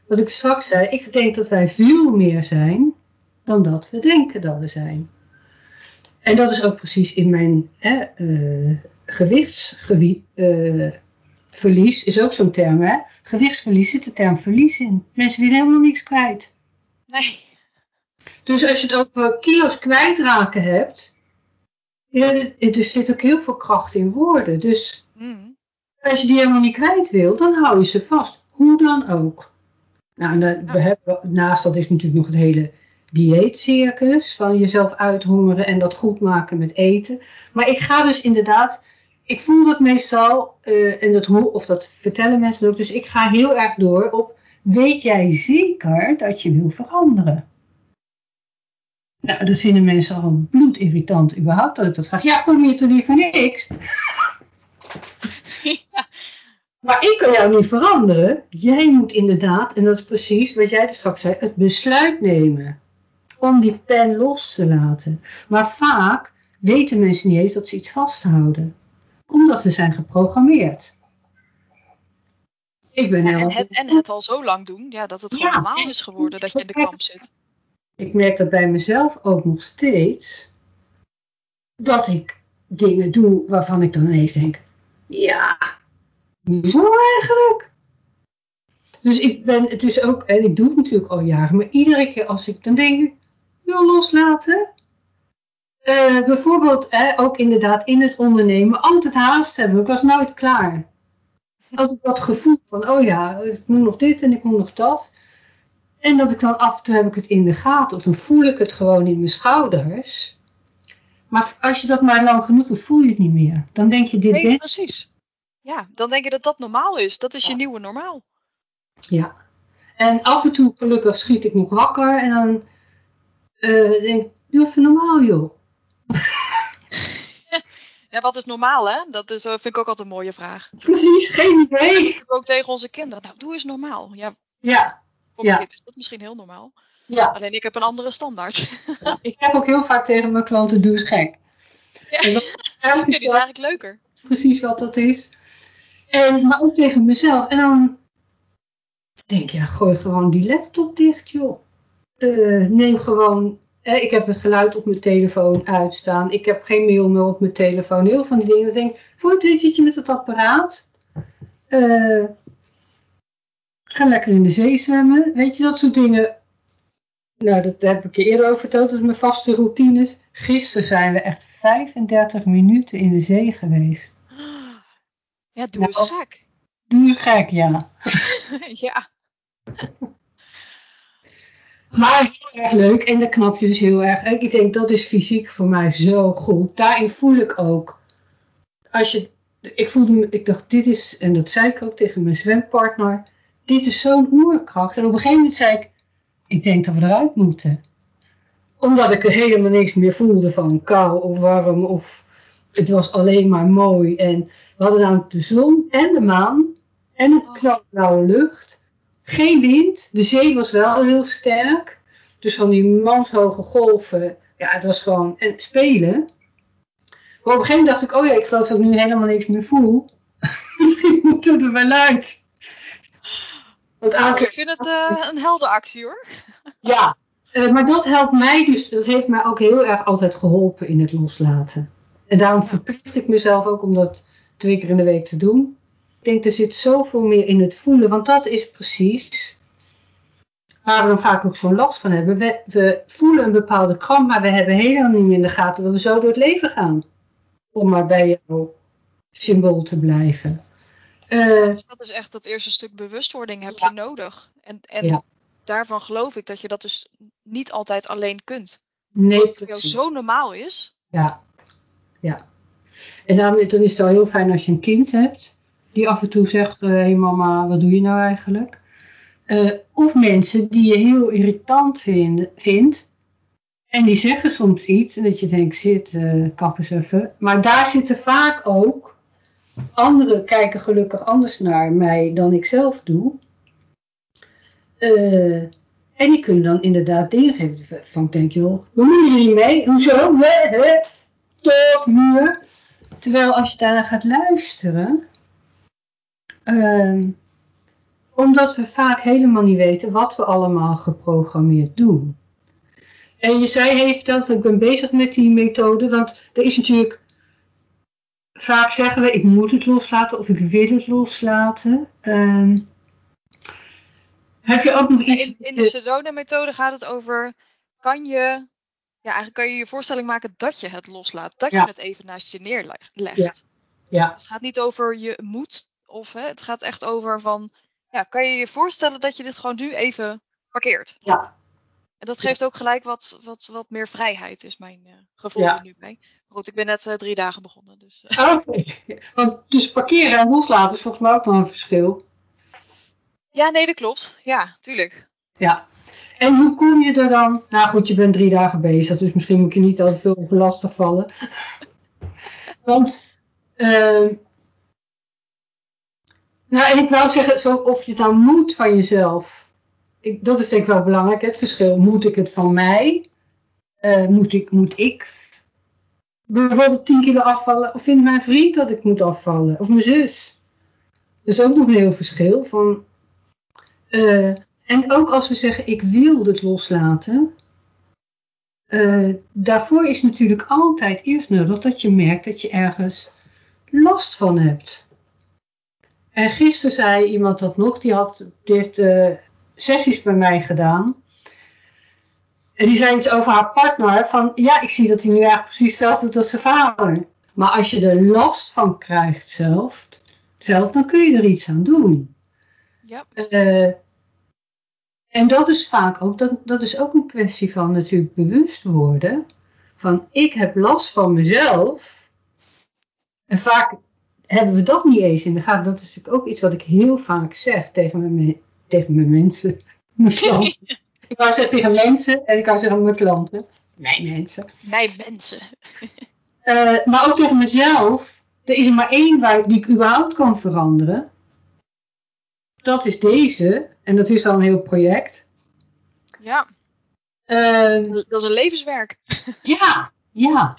wat ik straks zei, ik denk dat wij veel meer zijn dan dat we denken dat we zijn. En dat is ook precies in mijn hè, uh, gewichtsverlies, uh, is ook zo'n term. Hè? Gewichtsverlies zit de term verlies in. Mensen willen helemaal niks kwijt. Nee. Dus als je het over kilo's kwijtraken hebt, ja, er zit ook heel veel kracht in woorden. Dus mm. als je die helemaal niet kwijt wil, dan hou je ze vast. Hoe dan ook. Nou, we hebben, naast dat is natuurlijk nog het hele dieetcircus van jezelf uithongeren en dat goed maken met eten. Maar ik ga dus inderdaad, ik voel dat meestal, uh, en dat, of dat vertellen mensen ook, dus ik ga heel erg door op, weet jij zeker dat je wil veranderen? Nou, dat vinden mensen al bloedirritant überhaupt dat ik dat vraag. Ja, kom je toch niet voor niks? Maar ik kan jou niet veranderen. Jij moet inderdaad, en dat is precies wat jij er straks zei, het besluit nemen. Om die pen los te laten. Maar vaak weten mensen niet eens dat ze iets vasthouden. Omdat ze zijn geprogrammeerd. Ik ben en, het, en het al zo lang doen, ja, dat het gewoon normaal is geworden dat je in de kamp zit. Ik merk dat bij mezelf ook nog steeds. Dat ik dingen doe waarvan ik dan ineens denk, ja, zo eigenlijk. Dus ik ben, het is ook, en ik doe het natuurlijk al jaren, maar iedere keer als ik dan denk, wil loslaten. Uh, bijvoorbeeld ook inderdaad in het ondernemen altijd haast hebben. Ik was nooit klaar. Altijd dat gevoel van, oh ja, ik moet nog dit en ik moet nog dat. En dat ik dan af en toe heb ik het in de gaten. Of dan voel ik het gewoon in mijn schouders. Maar als je dat maar lang genoeg doet, voel je het niet meer. Dan denk je, dit nee, precies. Ja, dan denk je dat dat normaal is. Dat is je nieuwe normaal. Ja. En af en toe, gelukkig, schiet ik nog wakker. En dan uh, denk ik, doe even normaal, joh. Ja, wat is normaal, hè? Dat is, uh, vind ik ook altijd een mooie vraag. Precies, geen idee. Ook tegen onze kinderen. Nou, doe eens normaal. Ja. Ja. Voor ja. is dat misschien heel normaal. Ja. Alleen ik heb een andere standaard. Ja, ik zeg ook heel vaak tegen mijn klanten, doe eens gek. Ja, ja die is eigenlijk leuker. Precies wat dat is. En, maar ook tegen mezelf. En dan denk je, ja, gooi gewoon die laptop dicht, joh. Uh, neem gewoon, eh, ik heb het geluid op mijn telefoon uitstaan. Ik heb geen mail meer op mijn telefoon. Heel van die dingen. Ik denk, voor een je met het apparaat. Uh, ga lekker in de zee zwemmen. Weet je, dat soort dingen. Nou, dat heb ik je eerder over verteld. Dat is mijn vaste routines. Gisteren zijn we echt 35 minuten in de zee geweest. Ja, doe eens nou, gek. Doe eens gek, ja. ja. Maar heel erg leuk en dat knap je dus heel erg. Ik denk dat is fysiek voor mij zo goed. Daarin voel ik ook. Als je, ik voelde ik dacht, dit is, en dat zei ik ook tegen mijn zwempartner, dit is zo'n oerkracht. En op een gegeven moment zei ik, ik denk dat we eruit moeten. Omdat ik er helemaal niks meer voelde van kou of warm of het was alleen maar mooi. En we hadden namelijk de zon en de maan en een knalblauwe lucht. Geen wind. De zee was wel heel sterk. Dus van die manshoge golven. Ja, het was gewoon en spelen. Maar op een gegeven moment dacht ik, oh ja, ik geloof dat ik nu helemaal niks meer voel. Misschien moeten we er wel uit. Want nou, ik vind het uh, een heldenactie hoor. ja, uh, maar dat helpt mij dus, dat heeft mij ook heel erg altijd geholpen in het loslaten. En daarom verplicht ik mezelf ook om dat twee keer in de week te doen. Ik denk, er zit zoveel meer in het voelen, want dat is precies waar we dan vaak ook zo'n last van hebben. We, we voelen een bepaalde kramp, maar we hebben helemaal niet meer in de gaten dat we zo door het leven gaan. Om maar bij jouw symbool te blijven. Uh, dus dat is echt dat eerste stuk bewustwording heb je nodig. En, en daarvan geloof ik dat je dat dus niet altijd alleen kunt. Nee, Wat voor jou zo normaal is. Ja, ja. En dan, is het wel heel fijn als je een kind hebt die af en toe zegt: Hé hey mama, wat doe je nou eigenlijk? Eh, of mensen die je heel irritant vindt. En die zeggen soms iets en dat je denkt: zit, eh kap eens even. Maar daar zitten vaak ook. Anderen kijken gelukkig anders naar mij dan ik zelf doe. Eh, en die kunnen dan inderdaad dingen geven van ik denk, joh, hoe je niet mee? Hoezo? Hè? Hè? Top, muur. Terwijl als je daarna gaat luisteren, ehm, omdat we vaak helemaal niet weten wat we allemaal geprogrammeerd doen. En je zei heeft dat, ik ben bezig met die methode, want er is natuurlijk, vaak zeggen we ik moet het loslaten of ik wil het loslaten. Ehm, heb je ook nog iets... In, in de Sedona-methode gaat het over, kan je, ja, eigenlijk kan je je voorstelling maken dat je het loslaat. Dat Ja. je het even naast je neerlegt. Ja. Ja, Het gaat niet over je moet, of hè, het gaat echt over van, ja, kan je je voorstellen dat je dit gewoon nu even parkeert? ja, En dat geeft ook gelijk wat, wat, wat meer vrijheid, is mijn eh, gevoel Ja. er nu bij. Maar goed, ik ben net eh, drie dagen begonnen, dus... eh, Ah, Oké. Want dus parkeren en loslaten is volgens mij ook nog een verschil. Ja, nee, dat klopt. Ja, tuurlijk. Ja. En hoe kom je er dan? Nou goed, je bent drie dagen bezig, dus misschien moet je niet al veel over lastig vallen. Want, ehm nou, en ik wou zeggen, of je het nou moet van jezelf. Ik, dat is denk ik wel belangrijk, het verschil. Moet ik het van mij? Eh, moet, ik, moet ik bijvoorbeeld 10 kilo afvallen? Of vindt mijn vriend dat ik moet afvallen? Of mijn zus? Dat is ook nog een heel verschil. Van, eh, en ook als we zeggen, ik wil het loslaten. eh, daarvoor is natuurlijk altijd eerst nodig dat je merkt dat je ergens last van hebt. En gisteren zei iemand dat nog, die, had, die heeft eh, sessies bij mij gedaan. En die zei iets over haar partner. Van ja, ik zie dat hij nu eigenlijk precies hetzelfde doet als zijn vader. Maar als je er last van krijgt zelf, zelf dan kun je er iets aan doen. Ja. Eh, en dat is vaak ook, dat, dat is ook een kwestie van natuurlijk bewust worden. Van ik heb last van mezelf. En vaak hebben we dat niet eens in de gaten. Dat is natuurlijk ook iets wat ik heel vaak zeg tegen mijn, tegen mijn mensen. Mijn klanten. ik wou zeggen tegen mensen en ik wou zeggen mijn klanten. Mijn mensen. Mijn mensen. Eh, maar ook tegen mezelf. Er is er maar één waar, die ik überhaupt kan veranderen. Dat is deze. En dat is al een heel project. Ja, Ehm, dat is een levenswerk. ja, ja.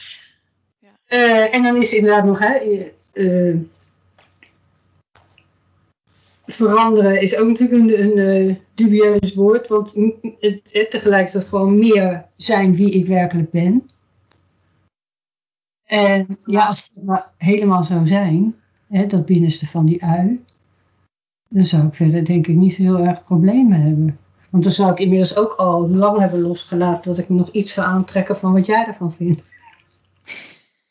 Ja. Eh, en dan is inderdaad nog, hè, eh, eh, veranderen is ook natuurlijk een, een dubieus woord, want het, het tegelijkertijd gewoon meer zijn wie ik werkelijk ben. En ja, als het maar helemaal zou zijn, hè, dat binnenste van die ui, dan zou ik verder denk ik niet zo heel erg problemen hebben. Want dan zou ik inmiddels ook al lang hebben losgelaten dat ik nog iets zou aantrekken van wat jij ervan vindt.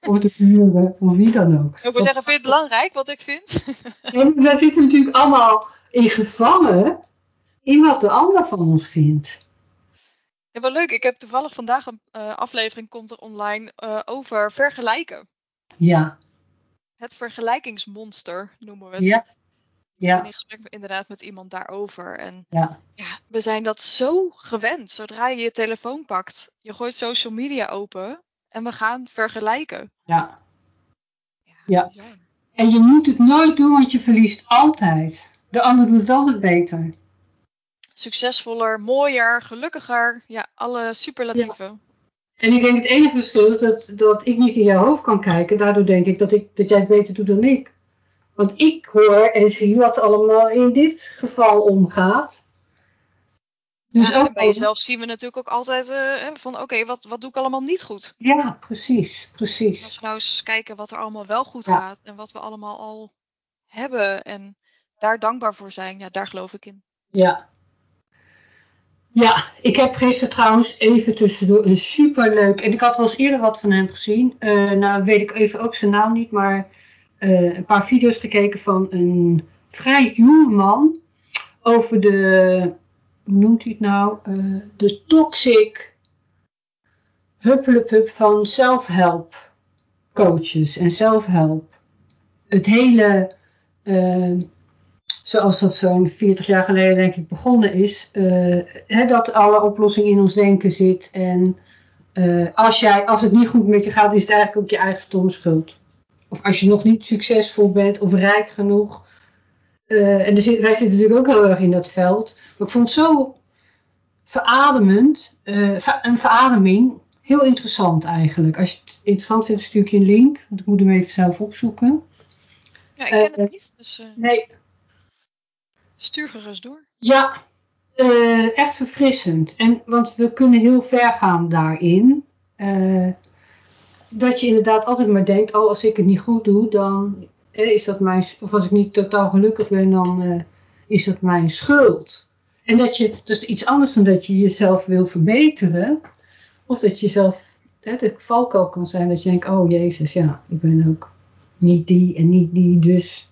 Of de buren, of wie dan ook. Ik wil zeggen, vind je het belangrijk wat ik vind? En wij zitten natuurlijk allemaal in gevangen in wat de ander van ons vindt. Ja, wel leuk. Ik heb toevallig vandaag een eh, aflevering komt er online eh, over vergelijken. Ja, Het vergelijkingsmonster noemen we het. ja, ja, in gesprek inderdaad met iemand daarover. En ja, ja, we zijn dat zo gewend. Zodra je je telefoon pakt, je gooit social media open en we gaan vergelijken. ja. Ja. En je moet het nooit doen, want je verliest altijd. De ander doet het altijd beter. Succesvoller, mooier, gelukkiger. Ja, alle superlatieven. En ik denk het enige verschil is dat, dat ik niet in jouw hoofd kan kijken. Daardoor denk ik dat, ik dat jij het beter doet dan ik. Want ik hoor en zie wat allemaal in dit geval omgaat. Dus Ja, ook bij jezelf zien we natuurlijk ook altijd eh, van oké, wat, wat doe ik allemaal niet goed? Ja, precies, Als precies. we nou eens kijken wat er allemaal wel goed Ja. gaat en wat we allemaal al hebben en daar dankbaar voor zijn, ja, daar geloof ik in. Ja. Ja, ik heb gisteren trouwens even tussendoor een superleuk... En ik had wel eens eerder wat van hem gezien. Eh, nou weet ik even ook zijn naam niet, maar eh, een paar video's gekeken van een vrij jonge man. Over de, hoe noemt hij het nou? Eh, de toxic huppelepup van self-help coaches en self-help. Het hele, uh, zoals dat zo'n 40 jaar geleden denk ik begonnen is, hè, dat alle oplossing in ons denken zit. En als, jij, als het niet goed met je gaat, is het eigenlijk ook je eigen stomme schuld. Of als je nog niet succesvol bent of rijk genoeg. en er zit, wij zitten natuurlijk ook heel erg in dat veld. Maar ik vond het zo verademend, een verademing, heel interessant eigenlijk. Als je het interessant vindt, stuur ik je een link. Want ik moet hem even zelf opzoeken. Ja, ik ken het uh, niet. Dus, nee. Stuur gerust door. Ja, echt verfrissend. En, want we kunnen heel ver gaan daarin. Dat je inderdaad altijd maar denkt, oh als ik het niet goed doe, dan is dat mijn... Of als ik niet totaal gelukkig ben, dan is dat mijn schuld. En dat je, is iets anders dan dat je jezelf wil verbeteren. Of dat je zelf, hè, de valkuil kan zijn dat je denkt, oh jezus, ja, ik ben ook niet die en niet die, dus.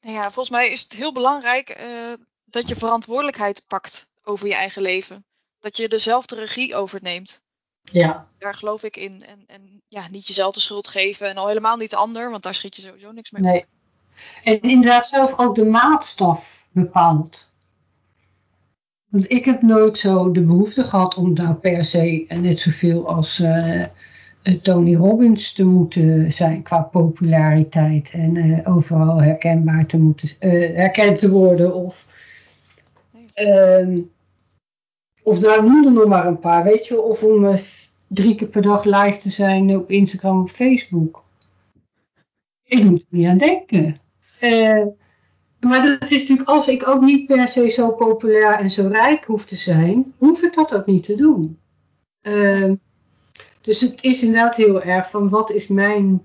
Nou ja, volgens mij is het heel belangrijk uh, dat je verantwoordelijkheid pakt over je eigen leven. Dat je dezelfde regie overneemt. Ja. Daar geloof ik in. En, en ja, niet jezelf de schuld geven en al helemaal niet de ander, want daar schiet je sowieso niks mee. Nee. En inderdaad zelf ook de maatstaf bepaalt. Want ik heb nooit zo de behoefte gehad om daar per se net zoveel als uh, Tony Robbins te moeten zijn qua populariteit en uh, overal herkenbaar te moeten, uh, herkend te worden of uh, of nou noem er nog maar een paar, weet je, of om drie keer per dag live te zijn op Instagram of Facebook. Ik moet er niet aan denken. Maar dat is natuurlijk, als ik ook niet per se zo populair en zo rijk hoef te zijn, hoef ik dat ook niet te doen. Uh, dus het is inderdaad heel erg van wat is mijn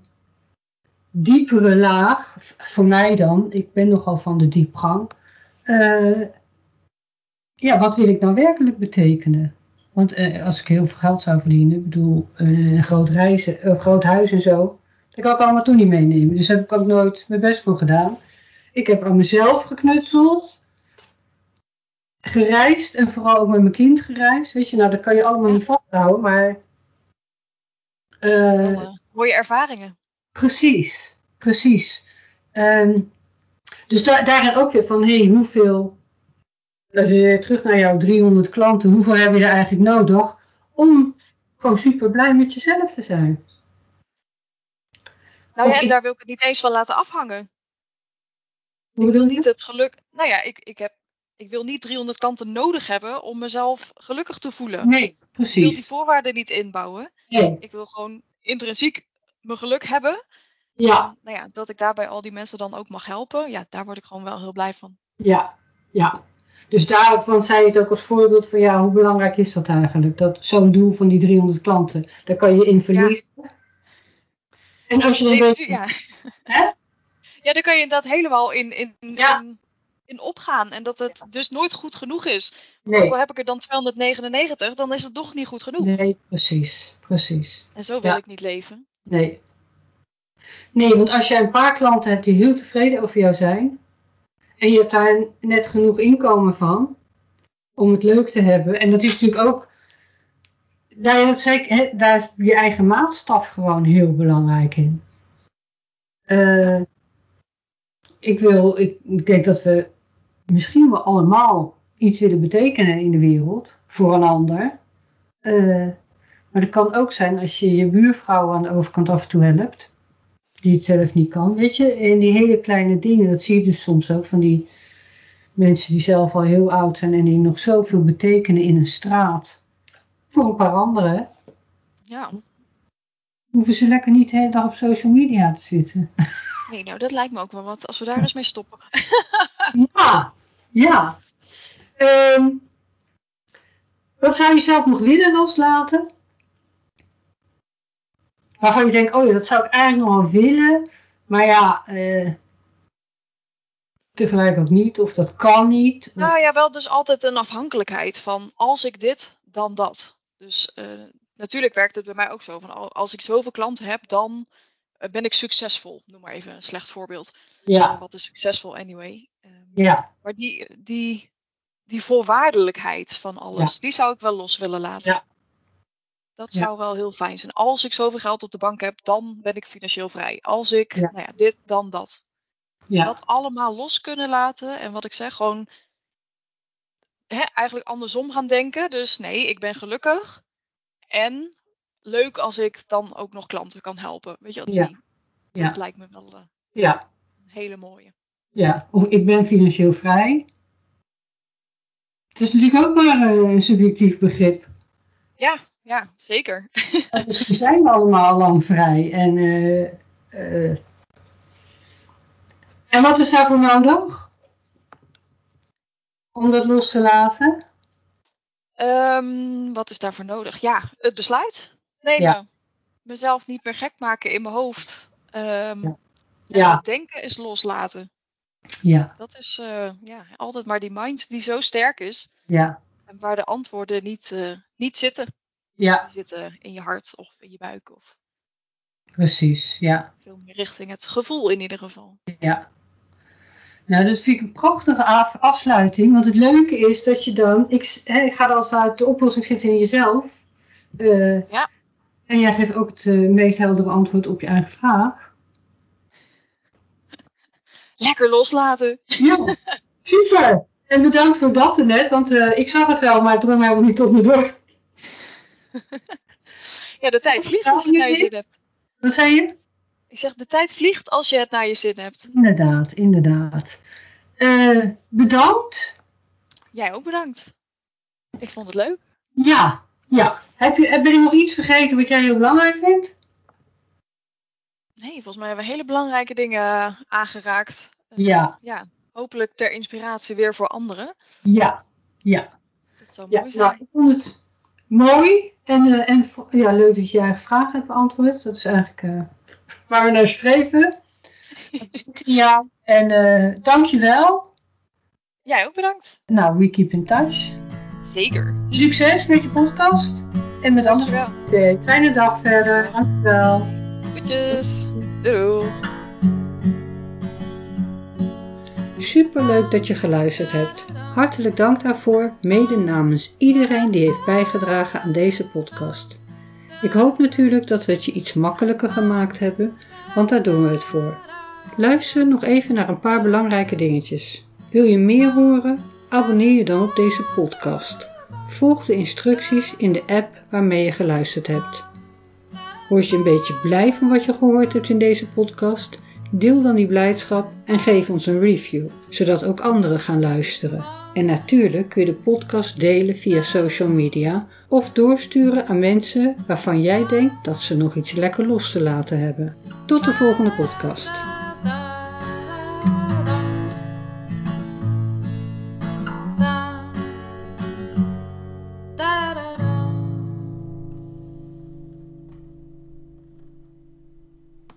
diepere laag, voor mij dan, ik ben nogal van de diepgang. Uh, ja, wat wil ik nou werkelijk betekenen? Want uh, als ik heel veel geld zou verdienen, ik bedoel, uh, een groot, reizen, een groot huis en zo, dat kan ik allemaal toen niet meenemen. Dus daar heb ik ook nooit mijn best voor gedaan. Ik heb aan mezelf geknutseld. Gereisd en vooral ook met mijn kind gereisd. Weet je, nou dat kan je allemaal niet vasthouden, maar... Uh, mooie ervaringen. Precies, precies. Um, dus da daarin ook weer van, hé, hey, hoeveel... Als je terug naar jouw 300 klanten, hoeveel heb je er eigenlijk nodig om gewoon super blij met jezelf te zijn? Nou ja, en daar wil ik het niet eens van laten afhangen. Hoe ik wil niet het geluk. Nou ja, ik, ik, heb, ik wil niet 300 klanten nodig hebben om mezelf gelukkig te voelen. Nee, Ik wil precies. die voorwaarden niet inbouwen. Nee. Ik wil gewoon intrinsiek mijn geluk hebben. Ja, En, nou ja, dat ik daarbij al die mensen dan ook mag helpen. Ja, daar word ik gewoon wel heel blij van. ja, ja. Dus daarvan zei je het ook als voorbeeld van ja, hoe belangrijk is dat eigenlijk? Dat zo'n doel van die 300 klanten, daar kan je in verliezen. En als je dan weet, ja. hè? ja, daar kan je inderdaad helemaal in, in, Ja. in, in opgaan. En dat het dus nooit goed genoeg is. Ook Nee, al heb ik er dan 299, dan is het toch niet goed genoeg. nee, precies, precies. En zo wil Ja. ik niet leven. Nee. Nee, want als je een paar klanten hebt die heel tevreden over jou zijn, en je hebt daar net genoeg inkomen van, om het leuk te hebben, en dat is natuurlijk ook, daar, dat zei ik, hè, daar is je eigen maatstaf gewoon heel belangrijk in. Eh, ik wil, ik, denk dat we misschien wel allemaal iets willen betekenen in de wereld, voor een ander. Eh, maar het kan ook zijn als je je buurvrouw aan de overkant af en toe helpt, die het zelf niet kan, weet je. En die hele kleine dingen, dat zie je dus soms ook van die mensen die zelf al heel oud zijn en die nog zoveel betekenen in een straat. Voor een paar anderen Ja. hoeven ze lekker niet de hele dag op social media te zitten. Nee, nou dat lijkt me ook wel wat als we daar eens mee stoppen. Ja, ja. Ehm, wat zou je zelf nog willen loslaten? Waarvan je denkt, oh ja, dat zou ik eigenlijk nog wel willen. Maar ja, eh, tegelijk ook niet. Of dat kan niet. Of, Nou ja, wel dus altijd een afhankelijkheid van als ik dit, dan dat. Dus eh, natuurlijk werkt het bij mij ook zo. Van al- als ik zoveel klanten heb, dan eh, ben ik succesvol. Noem maar even een slecht voorbeeld. ja, Wat is succesvol anyway? Ehm, ja, maar die, die, die voorwaardelijkheid van alles, die zou ik wel los willen laten. Ja. Dat Ja. zou wel heel fijn zijn. Als ik zoveel geld op de bank heb, dan ben ik financieel vrij. Als ik, Ja. nou ja, dit, dan dat. Dat allemaal los kunnen laten. En wat ik zeg, gewoon hè, eigenlijk andersom gaan denken. Dus nee, ik ben gelukkig. En leuk als ik dan ook nog klanten kan helpen. Weet je die, Ja. dat lijkt me wel eh, ja, een hele mooie. ja. Of ik ben financieel vrij. Het is natuurlijk ook maar eh, een subjectief begrip. Ja, ja, zeker. En Misschien zijn we allemaal al lang vrij. En, eh, eh, en wat is daarvoor nodig? Om dat los te laten? Ehm, wat is daarvoor nodig? Ja, het besluit nemen. Ja. Mezelf niet meer gek maken in mijn hoofd. Ehm, Ja. en Ja. Het denken is loslaten. Ja, Dat is eh, ja, altijd maar die mind die zo sterk is. ja, En waar de antwoorden niet, niet zitten. Ja, Die zitten in je hart of in je buik. Of precies. Ja, veel meer richting het gevoel in ieder geval. ja. Nou, dat vind ik een prachtige af- afsluiting. Want het leuke is dat je dan... Ik, hè, ik ga er altijd vanuit, de oplossing zit in jezelf. Eh, Ja. En jij geeft ook het eh, meest heldere antwoord op je eigen vraag. Lekker loslaten. Ja, super. En bedankt voor dat net, want eh, ik zag het wel, maar het drong helemaal niet tot me door. Ja, de tijd vliegt als je het naar je zin hebt. Wat zei je? Ik zeg, de tijd vliegt als je het naar je zin hebt. Inderdaad, inderdaad. Eh, bedankt. Jij ook bedankt. Ik vond het leuk. Ja, ja. Heb je, ben ik nog iets vergeten wat jij heel belangrijk vindt? Nee, volgens mij hebben we hele belangrijke dingen eh, aangeraakt. Ja, Ja, hopelijk ter inspiratie weer voor anderen. ja, ja. Dat zou ja. mooi zijn. Nou, ik vond het mooi en, eh, en ja, leuk dat je je eigen vraag hebt beantwoord. Dat is eigenlijk eh, waar we naar streven. Het jou. En eh dankjewel. Jij ook bedankt. Nou, we keep in touch. Zeker. Succes met je podcast. En met alles. Dankjewel. Oké, fijne dag verder. Dankjewel. Goedjes. Doei. doei. Superleuk dat je geluisterd hebt. Hartelijk dank daarvoor, mede namens iedereen die heeft bijgedragen aan deze podcast. Ik hoop natuurlijk dat we het je iets makkelijker gemaakt hebben, want daar doen we het voor. Luister nog even naar een paar belangrijke dingetjes. Wil je meer horen? Abonneer je dan op deze podcast. Volg de instructies in de app waarmee je geluisterd hebt. Word je een beetje blij van wat je gehoord hebt in deze podcast? Deel dan die blijdschap en geef ons een review, zodat ook anderen gaan luisteren. En natuurlijk kun je de podcast delen via social media of doorsturen aan mensen waarvan jij denkt dat ze nog iets lekker los te laten hebben. Tot de volgende podcast.